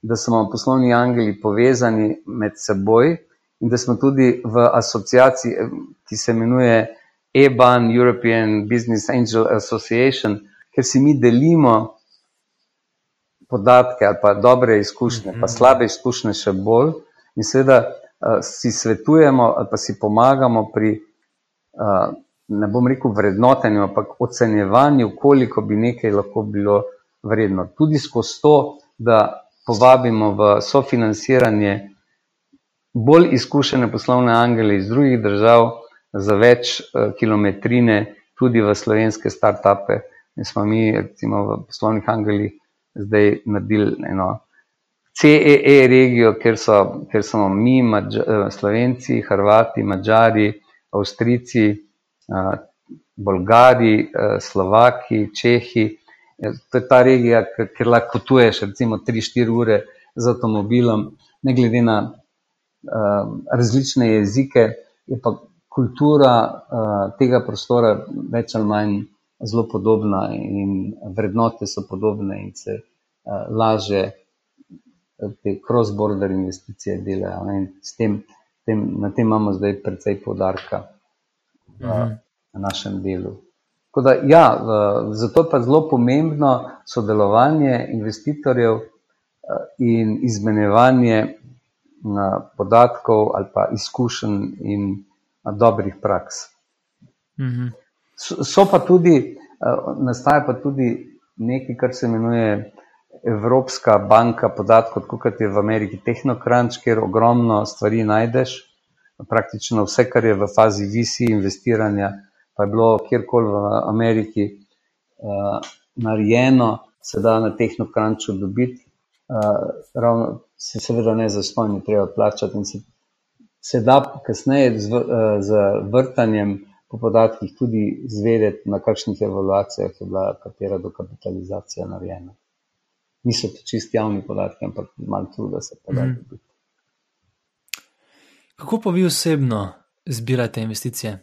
da smo poslovni angeli povezani med seboj in da smo tudi v asociaciji, ki se imenuje EBAN, European Business Angel Association, ker si mi delimo podatke ali pa dobre izkušnje, pa mhm. slabe izkušnje še bolj in seveda uh, si svetujemo ali pa si pomagamo pri uh, ne bom rekel vrednotenju, ampak ocenjevanju, koliko bi nekaj lahko bilo vredno. Tudi skozi to, da povabimo v sofinanciranje bolj izkušene poslovne angele iz drugih držav za več uh, kilometrine, tudi v slovenske start-upe. In smo mi, recimo, v poslovnih angelih zdaj naredili eno CEE e regijo, kjer so, kjer smo mi, Mađ eh, Slovenci, Hrvati, Mačari, Avstrijci, eh, Bolgari, Slovaki, Čehi. To je ta regija, kjer lahko potuješ recimo 3-4 ure z avtomobilom, ne glede na uh, različne jezike, je pa kultura uh, tega prostora več ali manj zelo podobna in vrednote so podobne in se uh, laže te cross-border investicije delajo. Tem, tem, na tem imamo zdaj precej podarka v, mhm. v našem delu. Da, ja, zato pa je zelo pomembno sodelovanje investitorjev in izmenjevanje podatkov ali pa izkušenj in dobrih praks. Mhm. So pa tudi, nastaja pa tudi nekaj, kar se imenuje Evropska banka podatkov, kot je v Ameriki Technocrunch, kjer ogromno stvari najdeš. Praktično vse, kar je v fazi VC investiranja, pa je bilo kjerkoli v Ameriki uh, narejeno, se da na Technocrunchu dobiti. Uh, ravno se seveda ne zastojno treba plačati in se, se da kasneje z, z vrtanjem po podatkih tudi zvedeti, na kakšnih evaluacijah je bila katera dokapitalizacija narejena. Niso to čist javni podatki, ampak malo truda se pa da mhm. dobiti. Kako pa vi osebno zbirate investicije?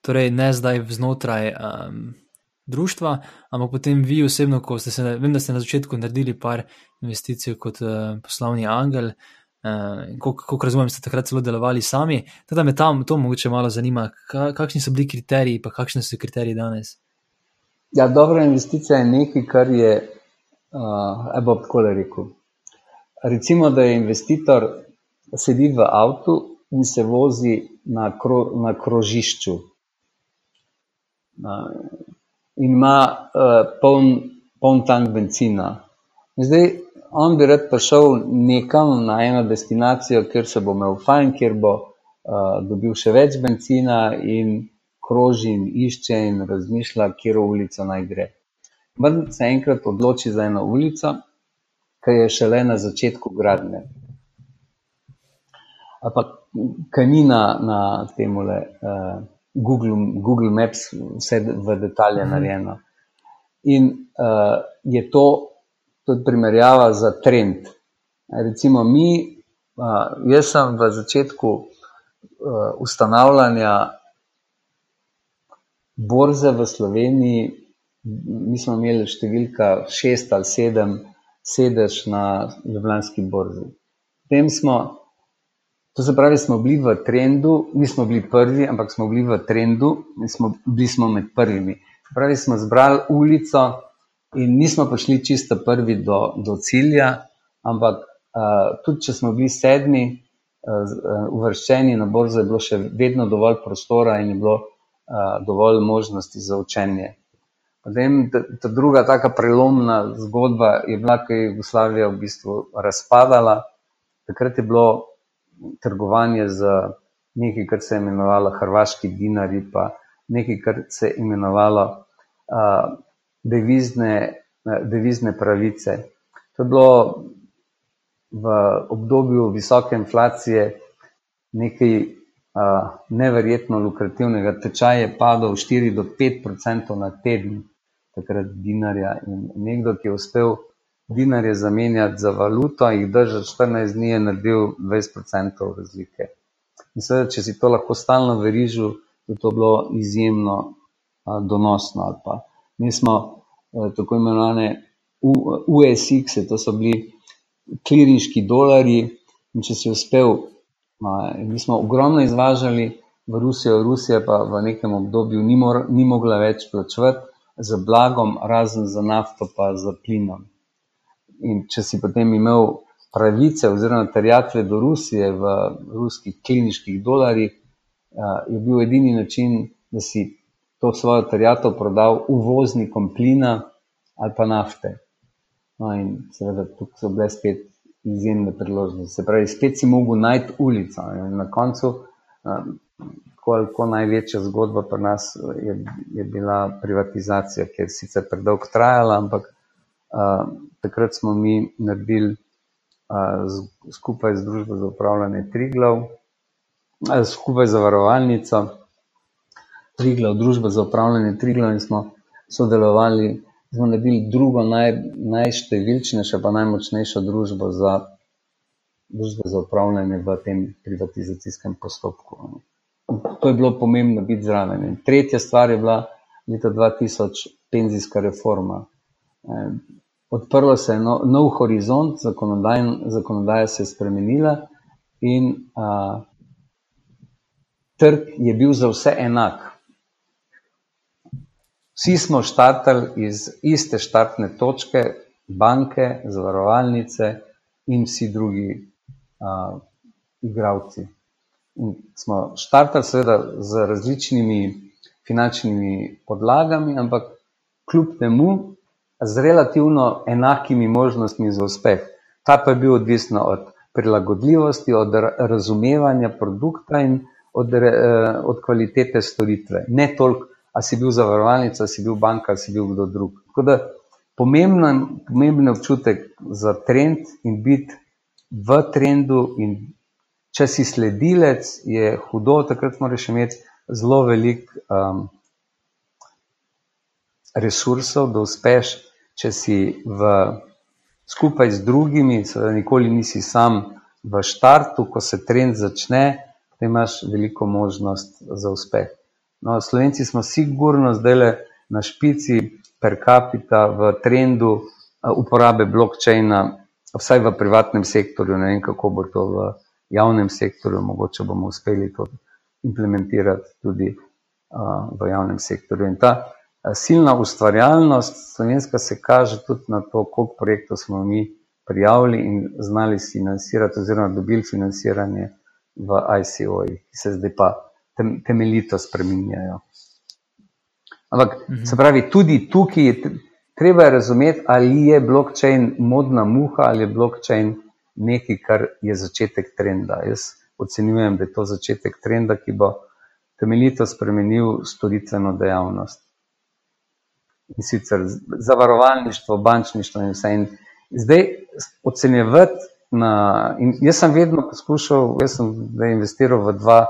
Torej, ne zdaj znotraj um, društva, ampak potem vi osebno, ko ste se, vem, da ste na začetku naredili par investicij kot uh, poslovni angel, uh, kot razumem, ste takrat celo delovali sami. Teda me tam to mogoče malo zanima, ka, kakšni so bili kriteriji, pa kakšni so kriteriji danes. Ja, dobra investicija je nekaj, kar je, uh, ebo tako le rekel. Recimo, da je investitor sedi v avtu in se vozi na, kro, na krožišču in ima uh, poln, poln tank benzina. In zdaj on bi rad prišel nekam na eno destinacijo, kjer se bo imel fajn, kjer bo uh, dobil še več benzina in kroži in išče in razmišlja, kje ulico naj gre. Vendar se enkrat odloči za eno ulico, ki je šele na začetku gradnje. Ampak kanina na tem le. Uh, Google, Google Maps, vse v detalje mm. narejeno. In uh, je to tudi primerjava za trend. Recimo, mi, uh, jaz sem v začetku uh, ustanavljanja borze v Sloveniji, mi smo imeli številka šest ali sedem sedež na Ljubljanski borzi. Potem smo To se pravi, smo bili v trendu, nismo bili prvi, ampak smo bili v trendu in smo bili smo med prvimi. Pravi, smo zbrali ulico in nismo prišli čisto prvi do, do cilja, ampak uh, tudi če smo bili sedmi, uh, uvrščeni na borzo, je bilo še vedno dovolj prostora in je bilo uh, dovolj možnosti za učenje. Potem ta druga taka prelomna zgodba je bila, ko je Jugoslavija v bistvu razpadala. Takrat je bilo trgovanje z nekaj, kar se je imenovalo Hrvaški dinari, pa nekaj, kar se je imenovalo uh, devizne, devizne pravice. To je bilo v obdobju visoke inflacije nekaj uh, neverjetno lukrativnega. Tečaj je padal 4 do 5 odstotkov na teden, takrat dinarja. In nekdo, ki je uspel dinarje zamenjati za valuto, jih držati 14 dni, je naredil 20% razlike. In seveda, če si to lahko stalno verižil, je to bilo izjemno a, donosno. Mi smo a, tako imenovane USX, to so bili klirinški dolari. In če si uspel, a, mi smo ogromno izvažali v Rusijo, Rusija pa v nekem obdobju ni, mor, ni mogla več plačevati za blagom, razen za nafto, pa za plinom. In če si potem imel pravice oziroma terjatve do Rusije v ruskih kliničkih dolarjih, je bil edini način, da si to svojo terjato prodal uvoznikom plina ali pa nafte. No, in seveda tukaj so bile spet izjemne priložnosti. Se pravi, spet si mogel najti ulico. In na koncu, koliko največja zgodba pri nas je, je bila privatizacija, ki je sicer predolgo trajala, ampak takrat smo mi naredili skupaj z družbo za upravljanje Triglav, skupaj z zavarovalnico Triglav, družba za upravljanje Triglav in smo sodelovali smo naredili drugo naj, najštevilčnejšo, pa najmočnejšo družbo za, družbo za upravljanje v tem privatizacijskem postopku. To je bilo pomembno biti zraven. In tretja stvar je bila leta 2000 penzijska reforma. Eh, odprlo se je no, nov horizont, zakonodaj, zakonodaja se je spremenila in a, trg je bil za vse enak. Vsi smo štartali iz iste štartne točke, banke, zavarovalnice in vsi drugi uh, igravci. In smo štartali, seveda, z različnimi finančnimi podlagami, ampak kljub temu z relativno enakimi možnostmi za uspeh. Ta pa je bil odvisna od prilagodljivosti, od razumevanja produkta in od, od kvalitete storitve. Ne toliko a si bil zavarovalnica, si bil banka, si bil kdo drug. Tako da pomemben, pomemben občutek za trend in biti v trendu. Če si sledilec, je hudo, takrat moraš imeti zelo velik um, resursov, da uspeš, če si v, skupaj z drugimi, seveda nikoli nisi sam v štartu, ko se trend začne, da imaš veliko možnost za uspeh. No, Slovenci smo sigurno zdaj na špici per capita v trendu uporabe blockchaina, vsaj v privatnem sektorju. Ne vem, kako bo to v javnem sektorju, mogoče bomo uspeli to implementirati tudi uh, v javnem sektorju. In ta silna ustvarjalnost slovenska se kaže tudi na to, koliko projektov smo mi prijavili in znali financirati, oziroma dobili financiranje v ICO-jih, ki se zdaj pa tem, temeljito spremenjajo. Ampak, mhm. se pravi, tudi tukaj je treba razumeti, ali je blockchain modna muha ali je blockchain nekaj, kar je začetek trenda. Jaz ocenjujem, da je to začetek trenda, ki bo temeljito spremenil storitveno dejavnost. In sicer zavarovalništvo, bančništvo in vse. In zdaj ocenjevati. Na, jaz sem vedno poskušal, jaz sem investiral v dva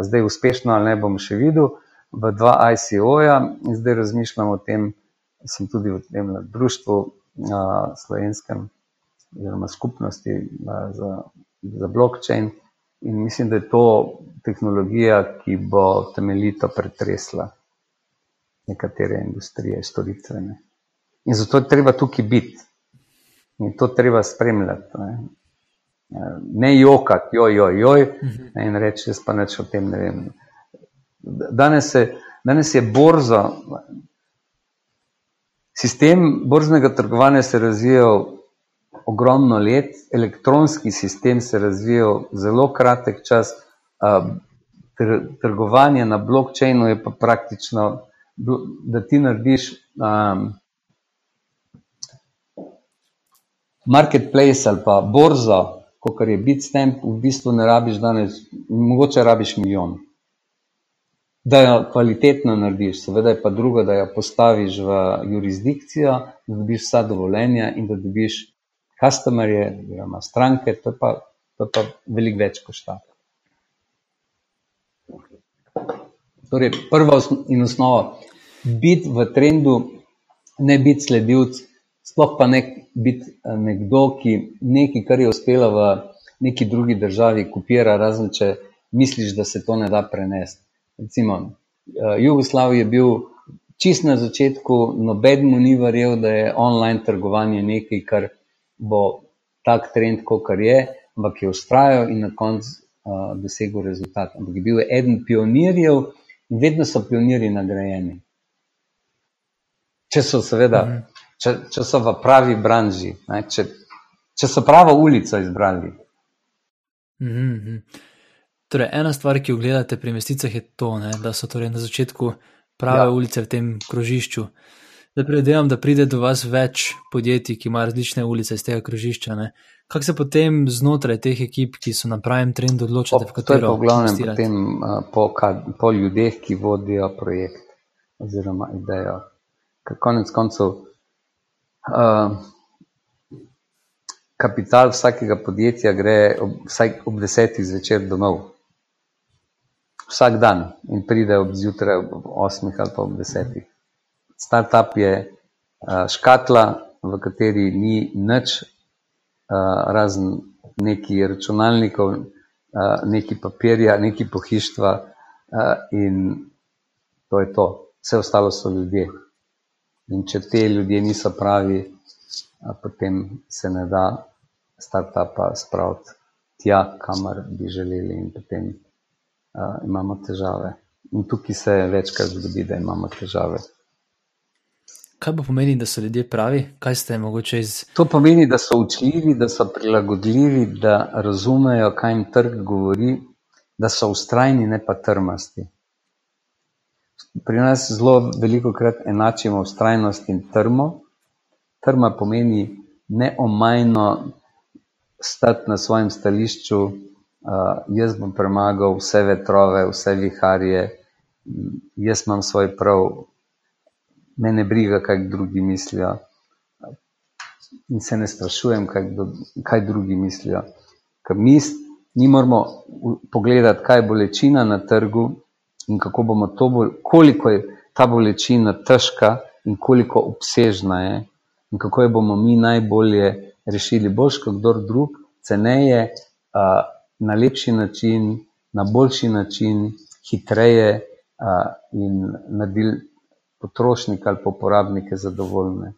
zdaj uspešno ali ne bom še videl, v dva ICO-ja in zdaj razmišljam o tem, sem tudi v tem društvu a, slovenskem, oziroma skupnosti a, za, za blockchain in mislim, da je to tehnologija, ki bo temeljito pretresla nekatere industrije, storitvene. In zato je treba tukaj biti in to treba spremljati. Ne ne jokati, joj, joj, joj, mhm. in reči, jaz pa neč o tem ne vem. Danes, je, danes je borza, sistem borznega trgovanja se razvijal ogromno let, elektronski sistem se razvijal zelo kratek čas, trgovanje na blokčinu je pa praktično, da ti narediš. Um, Marketplace ali pa borzo, kot je Bitstamp, v bistvu ne rabiš danes, mogoče rabiš milijon. Da jo kvalitetno narediš, seveda je pa drugo, da jo postaviš v jurisdikcijo, da dobiš vsa dovoljenja in da dobiš customerje, oziroma stranke, to je pa, to je pa veliko več košta. Torej, prva in osnova, biti v trendu, ne biti sledilc, sploh pa ne biti eh, nekdo, ki nekaj, kar je uspelo v neki drugi državi, kopira, razen če misliš, da se to ne da prenesti. Recimo, eh, Jugoslav je bil čist na začetku, noben mu ni verjel, da je online trgovanje nekaj, kar bo tak trend, kot je, ampak je ustrajal in na koncu uh, dosegel rezultat. Ampak je bil eden pionirjev in vedno so pionirji nagrajeni. Če so seveda. Mm -hmm če, če so v pravi branži, ne, če, če so pravo ulico izbrali. Mm -hmm. torej, ena stvar, ki jo gledate pri investicijah, je to, ne, da so torej na začetku prave ja. ulice v tem krožišču. Zdaj predvidevam, da pride do vas več podjetij, ki imajo različne ulice iz tega krožišča. Kako se potem znotraj teh ekip, ki so na pravem trendu, odločate, v katero? To je po glavnem potem, uh, po, po ljudeh, ki vodijo projekt oziroma idejo. Ker konec koncev uh, kapital vsakega podjetja gre ob, vsaj ob desetih zvečer domov. Vsak dan in pride ob zjutraj ob osmih ali pa ob desetih. Startup je uh, škatla, v kateri ni nič, razen neki računalnikov, neki papirja, neki pohištva in to je to. Vse ostalo so ljudje. In če te ljudje niso pravi, potem se ne da startupa spraviti tja, kamor bi želeli, in potem imamo težave. In tukaj se večkrat zgodi, da imamo težave. Kaj pa pomeni, da so ljudje pravi? Kaj ste mogoče iz. To pomeni, da so učljivi, da so prilagodljivi, da razumejo, kaj jim trg govori, da so ustrajni, ne pa trmasti pri nas zelo veliko krat enačimo vztrajnost in trmo. Trma pomeni neomajno stati na svojem stališču, uh, jaz bom premagal vse vetrove, vse viharje, jaz imam svoj prav, me ne briga, kaj drugi mislijo. In se ne sprašujem, kaj, kaj drugi mislijo. Ker mi, mi moramo pogledati, kaj je bolečina na trgu, in kako bomo to, bolj, koliko je ta bolečina težka in koliko obsežna je, in kako jo bomo mi najbolje rešili, boljš kot kdo drug, ceneje, uh, na lepši način, na boljši način, hitreje uh, in naredili potrošnike ali uporabnike zadovoljne.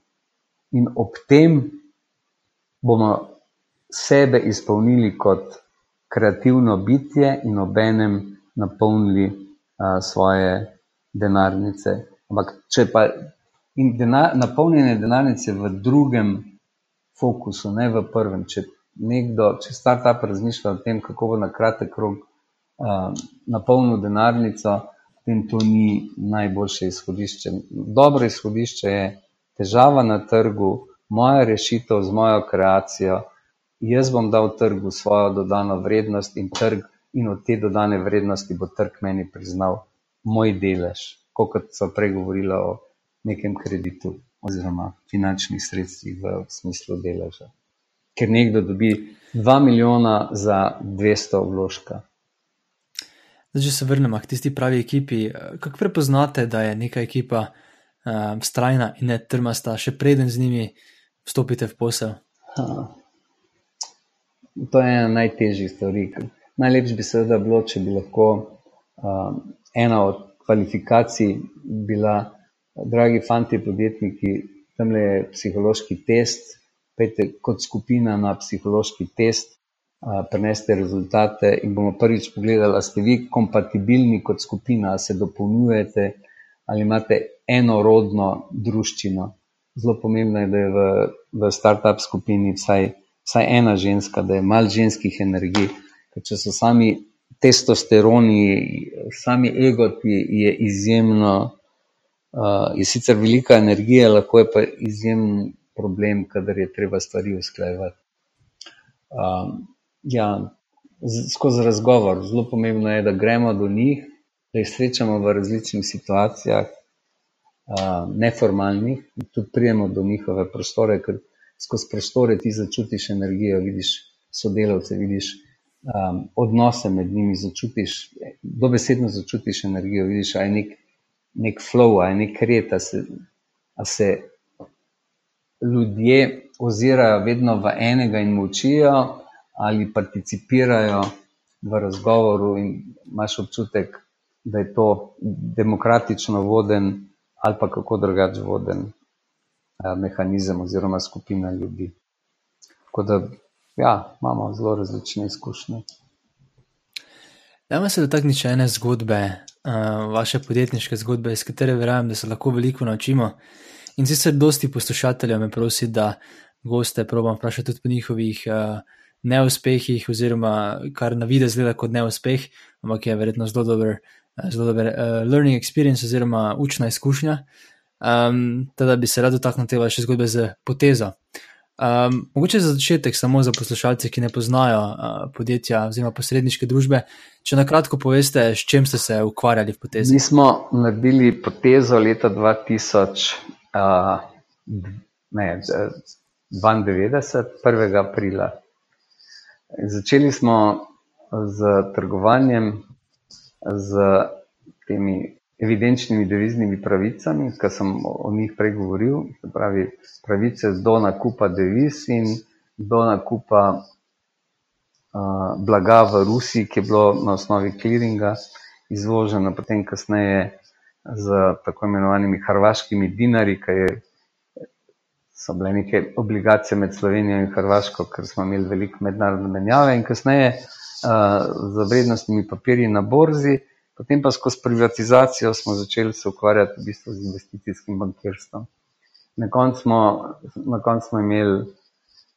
In ob tem bomo sebe izpolnili kot kreativno bitje in obenem napolnili svoje denarnice. Ampak, če pa in denar, napolnjene denarnice v drugem fokusu, ne v prvem, če nekdo, če startup razmišlja o tem, kako bo na kratek rok uh, napolnil denarnico, potem to ni najboljše izhodišče. Dobro izhodišče je težava na trgu, moja rešitev z mojo kreacijo. Jaz bom dal trgu svojo dodano vrednost in trg in od te dodane vrednosti bo trg meni priznal moj delež, kot so prej govorili o nekem kreditu oziroma finančnih sredstvih v smislu deleža. Ker nekdo dobi 2 milijona za 200 vložka. Zdaj, če se vrnemo k tisti pravi ekipi, kako prepoznate, da je neka ekipa uh, strajna in ne trmasta, še preden z njimi vstopite v posel? Ha. To je ena najtežjih stvari. Najlepše bi seveda bilo, če bi lahko uh, ena od kvalifikacij bila, dragi fanti, podjetniki, tam le psihološki test, pejte kot skupina na psihološki test, preneste rezultate in bomo prvič pogledali, ali ste vi kompatibilni kot skupina, ali se dopolnjujete, ali imate enorodno druščino. Zelo pomembno je, da je v, v start-up skupini vsaj, vsaj ena ženska, da je malo ženskih energij če so sami testosteroni, sami egoti, je izjemno, uh, je sicer velika energija, lahko je pa izjemen problem, kadar je treba stvari usklajevati. Um, ja, skozi razgovor, zelo pomembno je, da gremo do njih, da jih srečamo v različnih situacijah, uh, neformalnih, tudi prijemo do njihove prostore, ker skozi prostore ti začutiš energijo, vidiš sodelavce, vidiš um, odnose med njimi začutiš, dobesedno začutiš energijo, vidiš, da je nek, nek flow, da je nek red, da se, se ljudje ozirajo vedno v enega in močijo ali participirajo v razgovoru in imaš občutek, da je to demokratično voden ali pa kako drugače voden uh, mehanizem oziroma skupina ljudi. Tako da ja, imamo zelo različne izkušnje. Dajmo se dotakniti še ene zgodbe, uh, vaše podjetniške zgodbe, iz katere verjamem, da se lahko veliko naučimo. In sicer, dosti poslušateljev me prosi, da goste probam vprašati tudi po njihovih uh, neuspehih, oziroma kar na vidi zgleda kot neuspeh, ampak je verjetno zelo dober, zelo dober uh, learning experience oziroma učna izkušnja. Um, teda bi se rad dotaknil tega še zgodbe z potezo. Um, mogoče za začetek, samo za poslušalce, ki ne poznajo uh, podjetja oziroma posredniške družbe, če na kratko poveste, s čim ste se ukvarjali v potezi. Mi smo naredili potezo leta 2000, uh, ne, 92, 1. aprila. Začeli smo z trgovanjem z temi evidenčnimi deviznimi pravicami, ki sem o njih prej govoril, se pravi pravice do nakupa deviz in do nakupa uh, blaga v Rusiji, ki je bilo na osnovi clearinga izvoženo potem kasneje z tako imenovanimi hrvaškimi dinari, ki je, so bile neke obligacije med Slovenijo in Hrvaško, ker smo imeli veliko mednarodne menjave in kasneje uh, z vrednostnimi papirji na borzi. Potem pa skozi privatizacijo smo začeli se ukvarjati v bistvu z investicijskim bankirstvom. Na koncu smo, na koncu smo imeli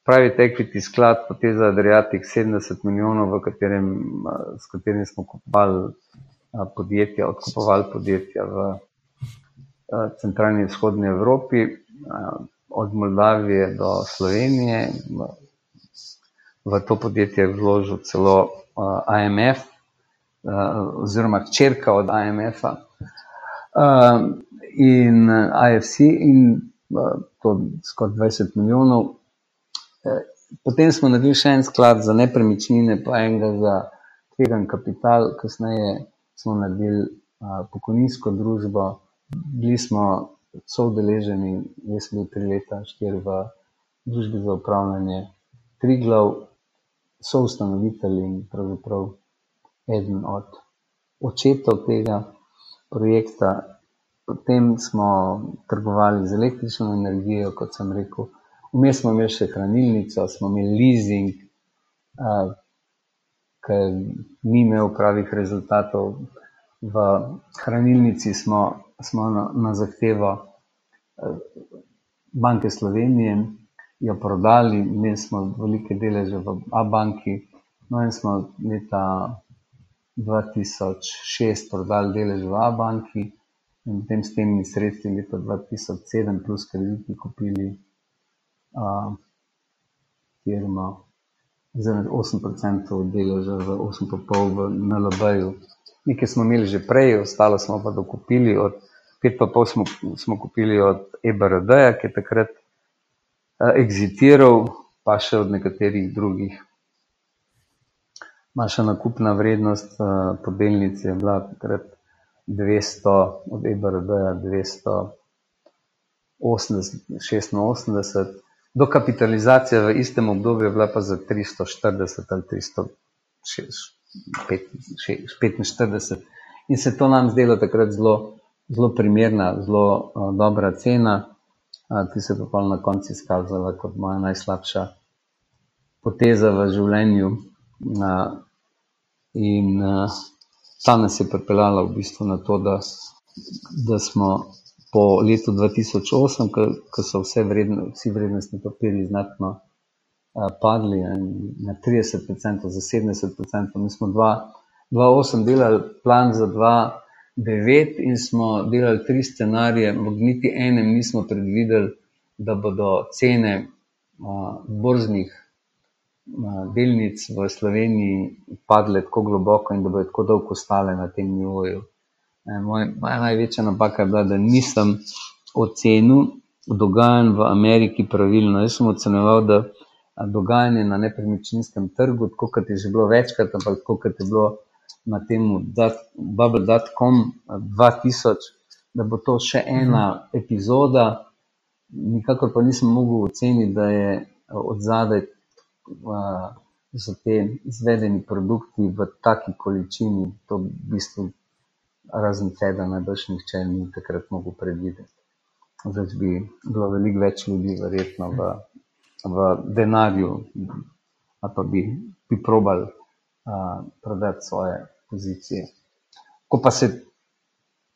private equity sklad, poteza Adriatic 70 milijonov, katerem, s katerim smo kupovali podjetja, odkupovali podjetja v centralni in vzhodni Evropi, od Moldavije do Slovenije. V to podjetje je vložil celo IMF, uh, oziroma črka od IMF-a uh, in IFC, in uh, to skoraj 20 milijonov. Uh, potem smo naredili še en sklad za nepremičnine, pa enega za tvegan kapital, kasneje smo naredili uh, pokojninsko družbo, bili smo soodeleženi, jaz sem bil tri leta, štiri v družbi za upravljanje, tri glav, so ustanovitelji in pravzaprav eden od očetov tega projekta. Potem smo trgovali z električno energijo, kot sem rekel. Vmes smo imeli še hranilnico, smo imeli leasing, uh, ker ni imel pravih rezultatov. V hranilnici smo, smo na, na zahtevo uh, Banke Slovenije jo prodali, imeli smo velike deleže v A-banki, no in smo leta 2006 prodali delež v A-banki in potem s temi sredstvi leta 2007 plus krediti kupili uh, firmo z 8% deleža v 8,5% v NLB-ju. Nekaj smo imeli že prej, ostalo smo pa dokupili od 5,5 smo, smo kupili od EBRD-ja, ki je takrat uh, exitiral, pa še od nekaterih drugih Naša nakupna vrednost uh, po delnici je bila takrat 200, od EBRD-ja 286, dokapitalizacija v istem obdobju je bila pa za 340 ali 345. In se to nam zdelo takrat zelo, zelo primerna, zelo uh, dobra cena, uh, ki se je pa na koncu izkazala kot moja najslabša poteza v življenju. Uh, In uh, ta nas je pripeljala v bistvu na to, da, da smo po letu 2008, ko so vse vredno, vsi vrednostni papiri znatno uh, padli na 30%, za 70%, mi smo 2,8 delali plan za 2,9 in smo delali tri scenarije, ampak niti enem nismo predvideli, da bodo cene uh, borznih delnic v Sloveniji padle tako globoko in da bodo tako dolgo ostale na tem nivoju. Moja, moja največja napaka je bila, da nisem ocenil dogajanj v Ameriki pravilno. Jaz sem ocenjeval, da dogajanje na nepremičninskem trgu, tako kot je že bilo večkrat, ampak tako kot je bilo na tem Bubble.com 2000, da bo to še ena epizoda. Nikakor pa nisem mogel oceniti, da je od zadaj za te izvedeni produkti v taki količini, to v bistvu razen tega najbrž nihče ni takrat mogel predvideti. Zdaj bi bilo veliko več ljudi, verjetno v, v denarju, ali pa bi, bi probali uh, prodati svoje pozicije. Ko pa se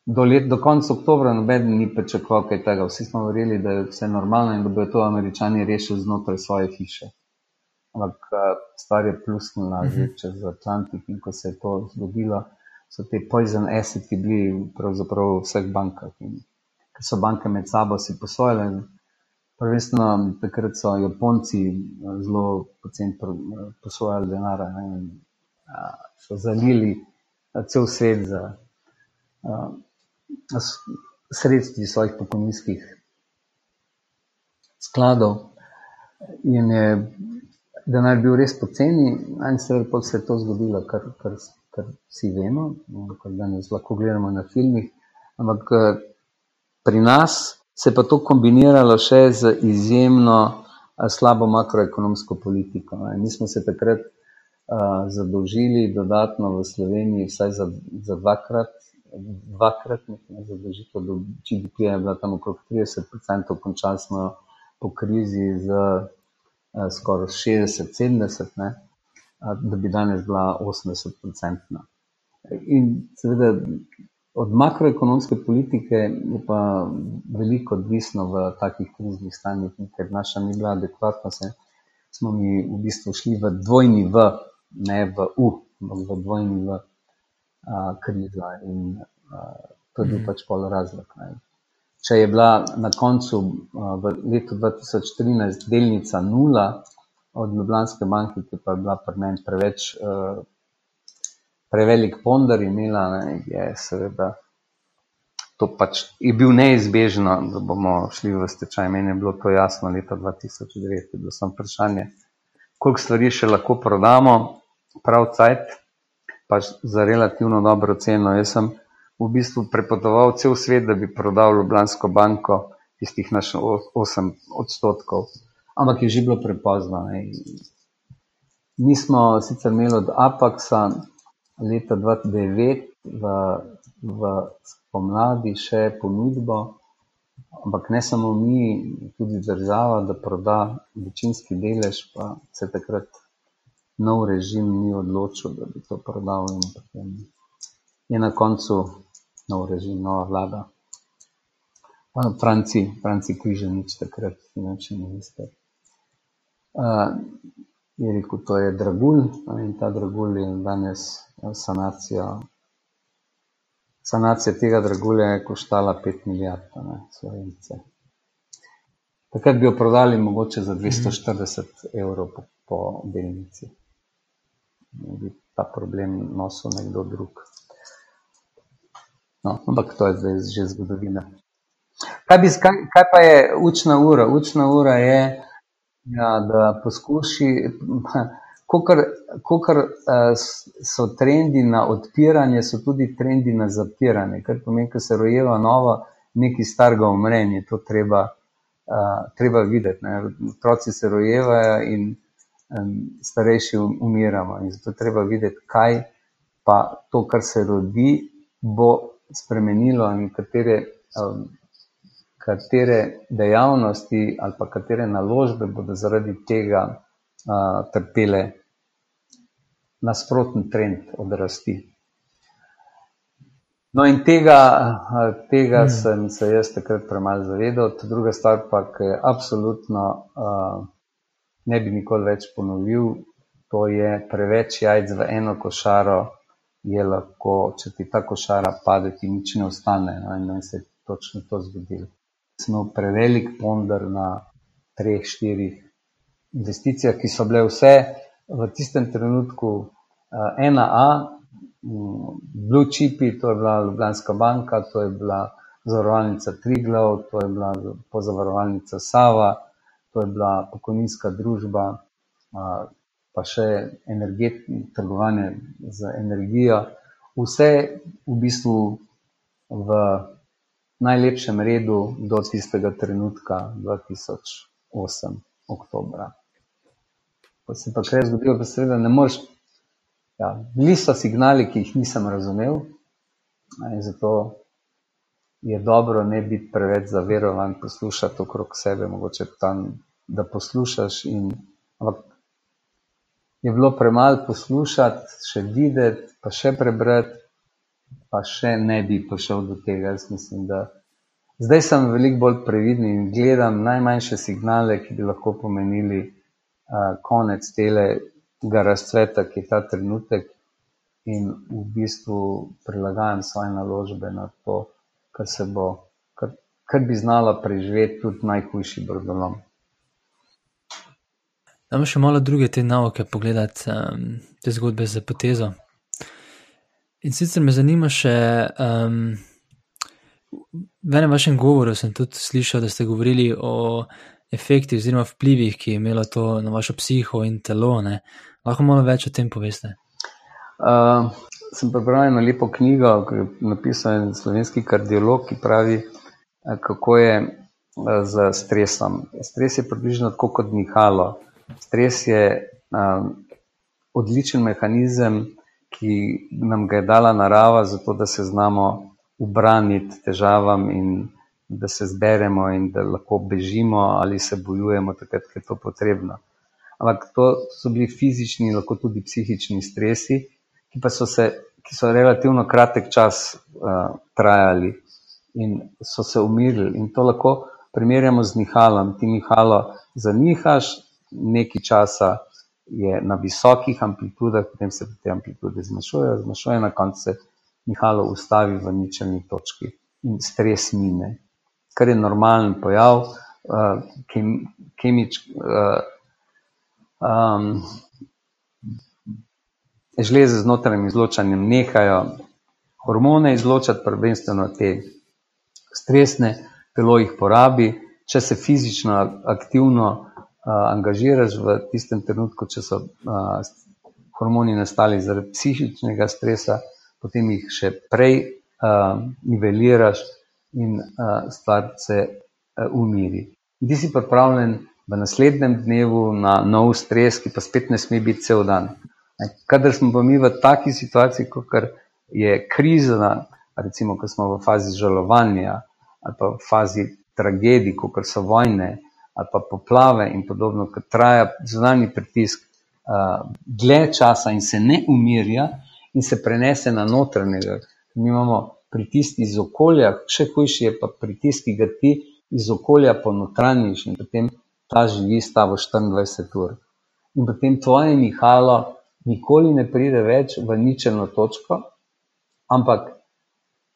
do, let, do konca oktobra noben ni pričakoval kaj tega, vsi smo verjeli, da je vse normalno in da bodo to američani rešili znotraj svoje hiše ampak stvar je plusnila uh -huh. že čez Atlantik in ko se je to zgodilo, so te poison assets bili pravzaprav v vseh bankah. In, ker so banke med sabo si posojale, prvenstveno takrat so Japonci zelo poceni posojali denar so zalili cel svet za sredstvi svojih pokojninskih skladov. In je denar bil res poceni, in se je to zgodilo, kar, kar, kar vsi vemo, kar danes lahko gledamo na filmih. Ampak pri nas se je pa to kombiniralo še z izjemno slabo makroekonomsko politiko. Mi smo se takrat zadolžili dodatno v Sloveniji, vsaj za, za dvakrat. Dvakrat, nekaj zadolžitev do GDP je bila tam okrog 30%, končali smo po krizi z uh, skoraj 60-70, da bi danes bila 80-odstotna. In seveda od makroekonomske politike je pa veliko odvisno v takih kriznih stanjih, ker naša ni bila adekvatna, se, smo mi v bistvu šli v dvojni V, ne v U, ampak v dvojni V uh, kriza in uh, to je bil mhm. pač pol razlog. Ne če je bila na koncu v letu 2013 delnica nula od Ljubljanske banke, ki pa je bila pri meni preveč, prevelik ponder imela, ne, je seveda to pač je bil neizbežno, da bomo šli v stečaj. Meni je bilo to jasno leta 2009, bilo sem vprašanje, koliko stvari še lahko prodamo, prav cajt, pa za relativno dobro ceno. Jaz sem v bistvu prepotoval cel svet, da bi prodal Ljubljansko banko, tistih naših 8 odstotkov. Ampak je že bilo prepozno. Ne. Mi smo sicer imeli od Apaxa leta 2009 v, v spomladi še ponudbo, ampak ne samo mi, tudi država, da proda večinski delež, pa se takrat nov režim ni odločil, da bi to prodal in potem je na koncu nov režim, nova vlada. Franci, Franci Križanič, takrat finančni minister. Uh, je rekel, to je dragulj in ta dragulj je danes sanacija. Sanacija tega dragulja je koštala 5 milijard, slovence. Takrat bi jo prodali mogoče za 240 evrov po, po delnici. Ne bi ta problem nosil nekdo drug. No, ampak to je zdaj že zgodovina. Kaj, bi, kaj, kaj pa je učna ura? Učna ura je, ja, da poskuši, kar uh, so trendi na odpiranje, so tudi trendi na zapiranje. Kar pomeni, da se rojeva novo, nekaj starega umrenja. To treba, uh, treba videti. Otroci se rojevajo in um, starejši umiramo. In zato treba videti, kaj pa to, kar se rodi, bo spremenilo in katere, um, katere dejavnosti ali pa katere naložbe bodo zaradi tega uh, trpele nasproten trend odrasti. No, in tega, tega mm. sem se jaz takrat premalo zavedal. Druga stvar pa, ki je absolutno uh, ne bi nikoli več ponovil, to je preveč jajc v eno košaro je lahko, če ti ta košara pade, ti nič ne ostane. No, in se je točno to zgodilo. Smo prevelik ponder na treh, štirih investicijah, ki so bile vse v tistem trenutku uh, ena A, um, Blue Chipi, to je bila Ljubljanska banka, to je bila zavarovalnica Triglav, to je bila pozavarovalnica Sava, to je bila pokojninska družba. Pa še trgovanje z energijo, vse v bistvu v najlepšem redu do tistega trenutka 2008, oktobra. Ko se pa kaj zgodilo, pa seveda ne moreš. Ja, bili so signali, ki jih nisem razumel, in zato je dobro ne biti preveč zaverovan, poslušati okrog sebe, mogoče tam, da poslušaš. In, ampak je bilo premalo poslušati, še videti, pa še prebrati, pa še ne bi prišel do tega. Jaz mislim, da zdaj sem veliko bolj previden in gledam najmanjše signale, ki bi lahko pomenili uh, konec tega razcveta, ki je ta trenutek, in v bistvu prilagajam svoje naložbe na to, kar se bo, kar, kar bi znala preživeti tudi najhujši brodolom. Dajmo še malo druge te nauke pogledati, um, te zgodbe za potezo. In sicer me zanima še, um, v enem vašem govoru sem tudi slišal, da ste govorili o efektih oziroma vplivih, ki je imelo to na vašo psiho in telo. Ne? Lahko malo več o tem poveste? Sem prebral eno lepo knjigo, ki je napisal en slovenski kardiolog, ki pravi, kako je z stresom. Stres je približno tako kot nihalo. Stres je um, odličen mehanizem, ki nam ga je dala narava, zato da se znamo ubraniti težavam in da se zberemo in da lahko bežimo ali se bojujemo, takrat, ko je to potrebno. Ampak to so bili fizični lahko tudi psihični stresi, ki so, se, ki so relativno kratek čas uh, trajali in so se umirili. In to lahko primerjamo z nihalom. Ti nihalo zanihaš, nekaj časa je na visokih amplitudah, potem se te amplitude zmanjšujejo, zmanjšujejo, na koncu se nihalo ustavi v ničelni točki in stres mine kar je normalen pojav, uh, kem, kemič, uh, um, žleze z notranjim izločanjem nehajo hormone izločati, prvenstveno te stresne, telo jih porabi. Če se fizično aktivno uh, angažiraš v tistem trenutku, če so uh, hormoni nastali zaradi psihičnega stresa, potem jih še prej uh, niveliraš in uh, stvar se uh, umiri. Ti si pripravljen v naslednjem dnevu na nov stres, ki pa spet ne sme biti cel dan. Kadar smo pa mi v taki situaciji, kot je kriza, recimo, ko smo v fazi žalovanja ali pa v fazi tragedij, kot so vojne ali pa poplave in podobno, ki traja zunanji pritisk uh, dlje časa in se ne umirja in se prenese na notranjega. Mi imamo pritisk iz okolja, še hujši je pa pritisk, ki ga ti iz okolja ponotranjiš in potem ta živi s tabo 24 ur. In potem tvoje nihalo nikoli ne pride več v ničelno točko, ampak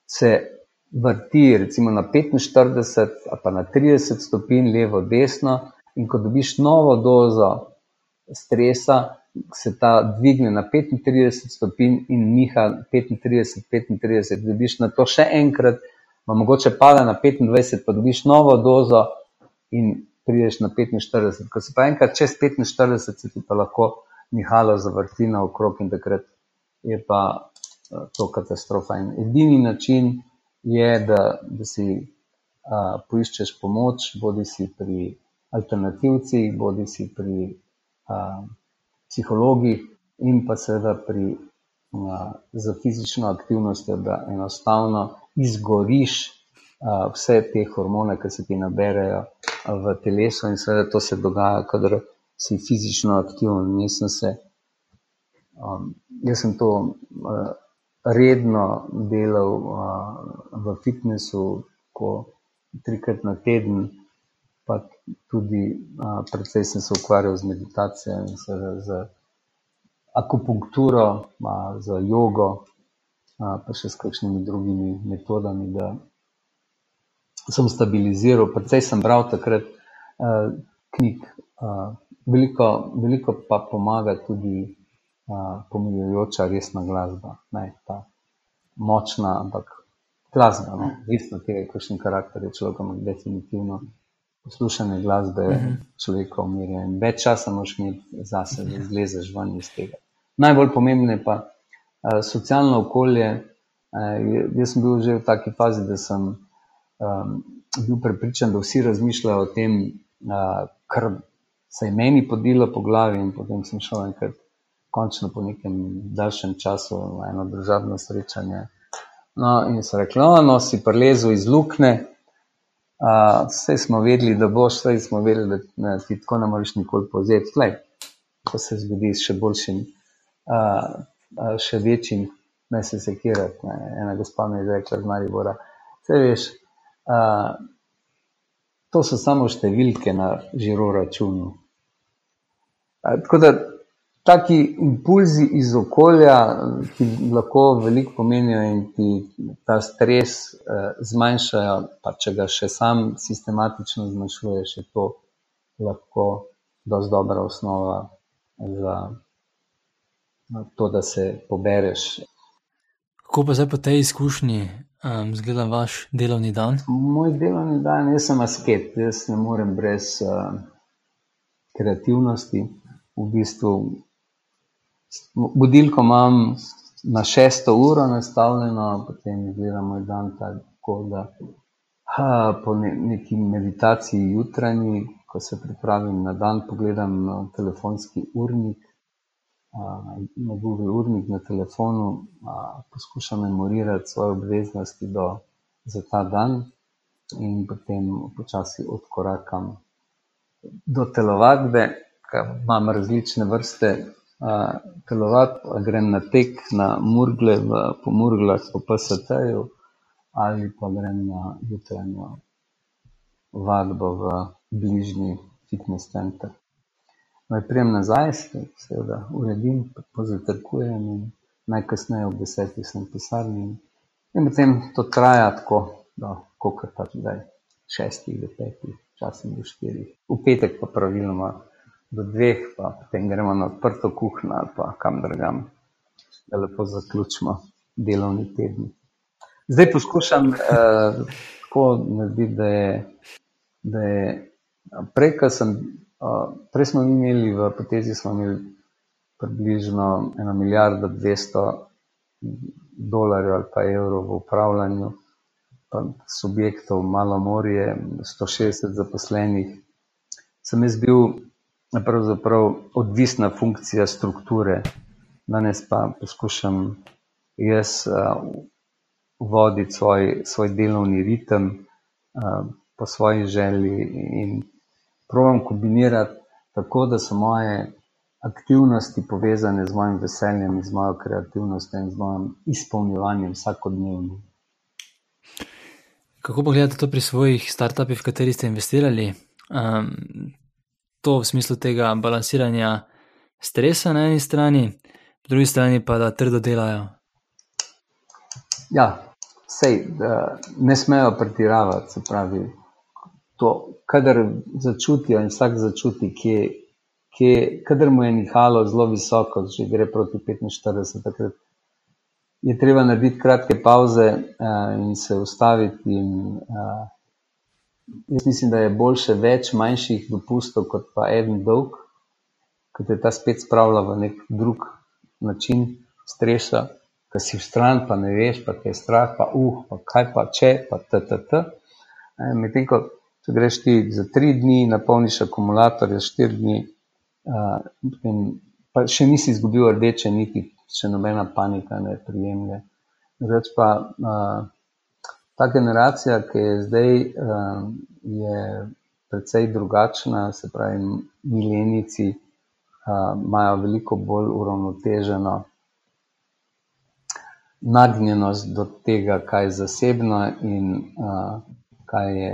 se vrti recimo na 45 ali pa na 30 stopinj levo, desno in ko dobiš novo dozo stresa, se ta dvigne na 35 stopinj in niha 35, 35, dobiš na to še enkrat, pa mogoče pada na 25, pa dobiš novo dozo in prideš na 45. Ko se pa enkrat čez 45, se ti pa lahko nihalo zavrti na okrog in takrat je pa eh, to katastrofa. In edini način je, da, da si a, poiščeš pomoč, bodi si pri alternativcih, bodi si pri a, psihologi in pa seveda pri za fizično aktivnostjo, da enostavno izgoriš vse te hormone, ki se ti naberejo v telesu in seveda to se dogaja, kadar si fizično aktiven. Jaz sem, se, jaz sem to redno delal v fitnessu, ko trikrat na teden, pa tudi uh, predvsej sem se ukvarjal z meditacijo in z akupunkturo, uh, z jogo, uh, pa še s kakšnimi drugimi metodami, da sem stabiliziral. Predvsej sem bral takrat uh, knjig, uh, veliko, veliko pa pomaga tudi uh, pomirjujoča resna glasba, ne ta močna, ampak. Glasba, no? isto tega, kakšen karakter je človek, ampak definitivno poslušanje glasbe uh mhm. -huh. človeka umirja in več časa moš imeti zase, da izlezeš ven iz tega. Najbolj pomembno je pa uh, socialno okolje. Uh, jaz sem bil že v taki fazi, da sem um, bil prepričan, da vsi razmišljajo o tem, uh, kar se je meni podilo po glavi in potem sem šel enkrat končno po nekem daljšem času na eno državno srečanje. No, in so rekli, no, no si prelezel iz lukne, vse smo vedeli, da boš, vse smo vedeli, da ne, ti tako ne moreš nikoli povzeti. Tlej, to se zgodi s še boljšim, a, a, še večjim, ne se sekirati. Ne. Ena gospa mi je rekla, z Maribora, vse veš, to so samo številke na žiro računu. Tako da taki impulzi iz okolja, ki lahko veliko pomenijo in ti ta stres eh, zmanjšajo, pa če ga še sam sistematično zmanjšuješ, je to lahko dosti dobra osnova za to, da se pobereš. Kako pa zdaj po tej izkušnji um, zgleda vaš delovni dan? Moj delovni dan, jaz sem asket, jaz ne morem brez uh, kreativnosti. V bistvu budilko imam na šesto uro nastavljeno, potem izgleda moj dan tako, da ha, po ne, neki meditaciji jutranji, ko se pripravim na dan, pogledam na telefonski urnik, Google urnik na telefonu, poskušam memorirati svoje obveznosti do, za ta dan in potem počasi odkorakam do telovadbe, imam različne vrste telovati, grem na tek, na Murgle, v, po Murglah, po PST-ju, ali pa grem na jutranjo vadbo v bližnji fitness center. Naj prijem nazaj, se seveda uredim, pozatrkujem in najkasneje ob desetih sem pisarni. In potem to traja tako, da koliko pač zdaj, šestih do petih, časem do štirih. V petek pa praviloma do dveh, pa potem gremo na odprto kuhno ali pa kam drugam, da lepo zaključimo delovni teden. Zdaj poskušam eh, tako narediti, da je, da je prej, sem, eh, prej smo imeli v potezi, smo imeli približno eno milijardo dvesto dolarjev ali pa evrov v upravljanju, pa subjektov, malo morje, 160 zaposlenih. Sem jaz bil pravzaprav odvisna funkcija strukture. Danes pa poskušam jaz uh, voditi svoj, svoj delovni ritem uh, po svoji želji in pravim kombinirati tako, da so moje aktivnosti povezane z mojim veseljem, z mojo kreativnostjo in z mojim izpolnjevanjem vsakodnevno. Kako pogledate to pri svojih startupih, v kateri ste investirali? Um, to v smislu tega balansiranja stresa na eni strani, po drugi strani pa da trdo delajo. Ja, sej, ne smejo pretiravati, se pravi. To, kadar začutijo in vsak začuti, kje, kje, kadar mu je nihalo zelo visoko, če gre proti 45, takrat je treba narediti kratke pauze uh, in se ustaviti in uh, Jaz mislim, da je boljše več manjših dopustov, kot pa en dolg, ki te ta spet spravlja v nek drug način stresa, ki si v stran, pa ne veš, pa te je strah, pa uh, pa kaj pa če, pa tt. Medtem ko če greš ti za tri dni, napolniš akumulator, za štiri dni, uh, pa še nisi izgubil rdeče niti, še nobena panika ne prijemlje. Zdaj pa. Uh, ta generacija, ki je zdaj, um, je precej drugačna, se pravi, milenici uh, imajo veliko bolj uravnoteženo nagnjenost do tega, kaj je zasebno in uh, kaj je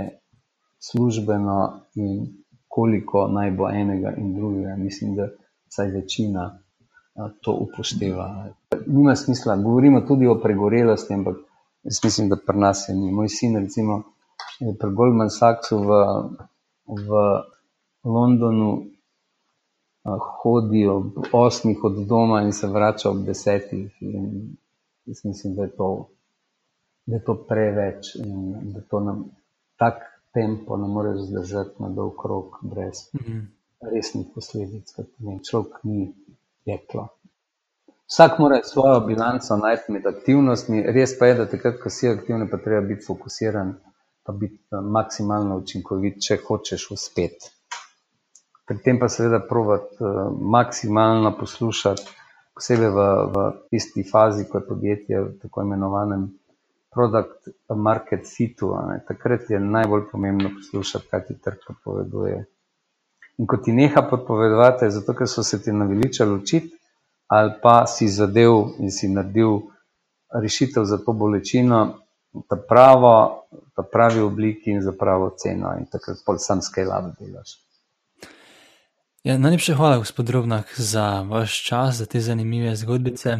službeno, in koliko naj bo enega in drugega. Mislim, da vsaj večina to upošteva. Nima smisla, govorimo tudi o pregorelosti, ampak Jaz mislim, da pri nas je ni. Moj sin, recimo, je pri Goldman Sachsu v, v Londonu hodi ob osmih od doma in se vrača ob desetih. In jaz mislim, da je to, da je to preveč in da to nam tak tempo ne more zdržati na dolg rok brez mhm. resnih posledic, kot ne človek ni jeklo. Vsak mora svojo bilanco najti med aktivnostmi. Res pa je, da takrat, ko si aktiven, pa treba biti fokusiran, pa biti eh, maksimalno učinkovit, če hočeš uspeti. Pri tem pa seveda provati uh, maksimalno poslušati, posebej v, v tisti fazi, ko je podjetje v tako imenovanem product market fitu. Takrat je najbolj pomembno poslušati, kaj ti trg poveduje. In ko ti neha podpovedovati, zato ker so se ti naveličali učiti, ali pa si zadev in si naredil rešitev za to bolečino, ta pravo, ta pravi obliki in za pravo ceno, in takrat pol sam skaj lado delaš. Ja, najlepša hvala, gospod Drobnak, za vaš čas, za te zanimive zgodbice.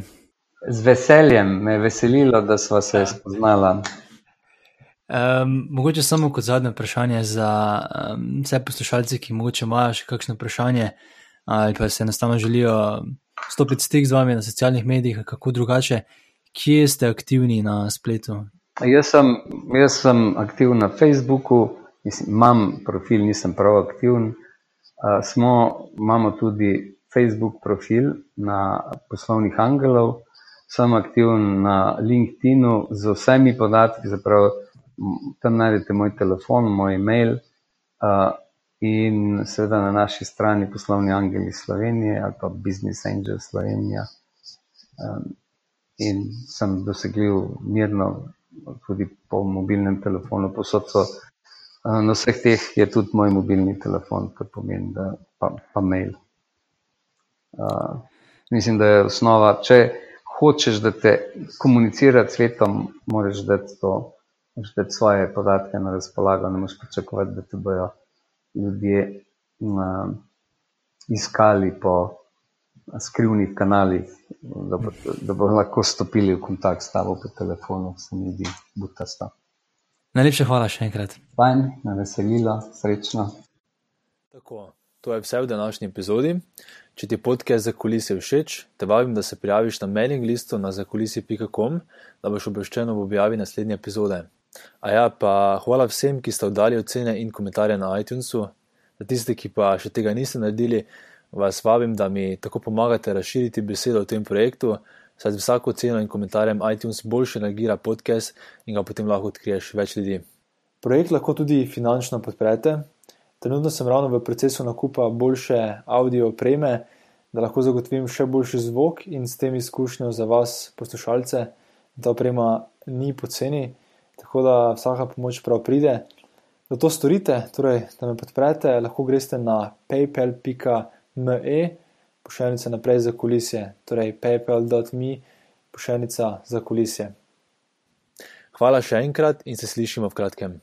Z veseljem me je veselilo, da smo se ja. spoznala. Um, mogoče samo kot zadnje vprašanje za um, vse poslušalce, ki morda imajo še kakšno vprašanje ali pa se enostavno želijo stopiti stik z vami na socialnih medijih, kako drugače, kje ste aktivni na spletu? Jaz sem, jaz sem aktiven na Facebooku, mislim, imam profil, nisem prav aktiven. Uh, smo, imamo tudi Facebook profil na poslovnih angelov, sem aktiven na LinkedIn-u z vsemi podatki, zapravo tam najdete moj telefon, moj e-mail uh, in seveda na naši strani poslovni angeli Slovenije ali pa Business Angel Slovenija. Um, in sem dosegljiv mirno tudi po mobilnem telefonu, posod so. Na vseh teh je tudi moj mobilni telefon, kar pomeni, da pa, pa mail. Uh, mislim, da je osnova, če hočeš, da te komunicira s svetom, moraš dati to dati svoje podatke na razpolago, ne moreš pričakovati, da te bodo ljudje um, iskali po skrivnih kanalih, da bo, da bo lahko stopili v kontakt s tabo po telefonu, se mi zdi butasto. Najlepša hvala še enkrat. Fajn, me veselilo, srečno. Tako, to je vse v današnji epizodi. Če ti podcast za kulise všeč, te vabim, da se prijaviš na mailing listu na zakulisi.com, da boš obveščen ob objavi naslednje epizode. A ja, pa hvala vsem, ki ste oddali ocene in komentarje na iTunesu. Za tiste, ki pa še tega niste naredili, vas vabim, da mi tako pomagate razširiti besedo o tem projektu, saj z vsako ceno in komentarjem iTunes boljše nagira podcast in ga potem lahko odkriješ več ljudi. Projekt lahko tudi finančno podprete. Trenutno sem ravno v procesu nakupa boljše audio opreme, da lahko zagotovim še boljši zvok in s tem izkušnjo za vas, poslušalce. Ta oprema ni poceni tako da vsaka pomoč prav pride. Da to storite, torej da me podprete, lahko greste na paypal.me, pošiljnica naprej za kulisje, torej paypal.me, pošiljnica za kulisje. Hvala še enkrat in se slišimo v kratkem.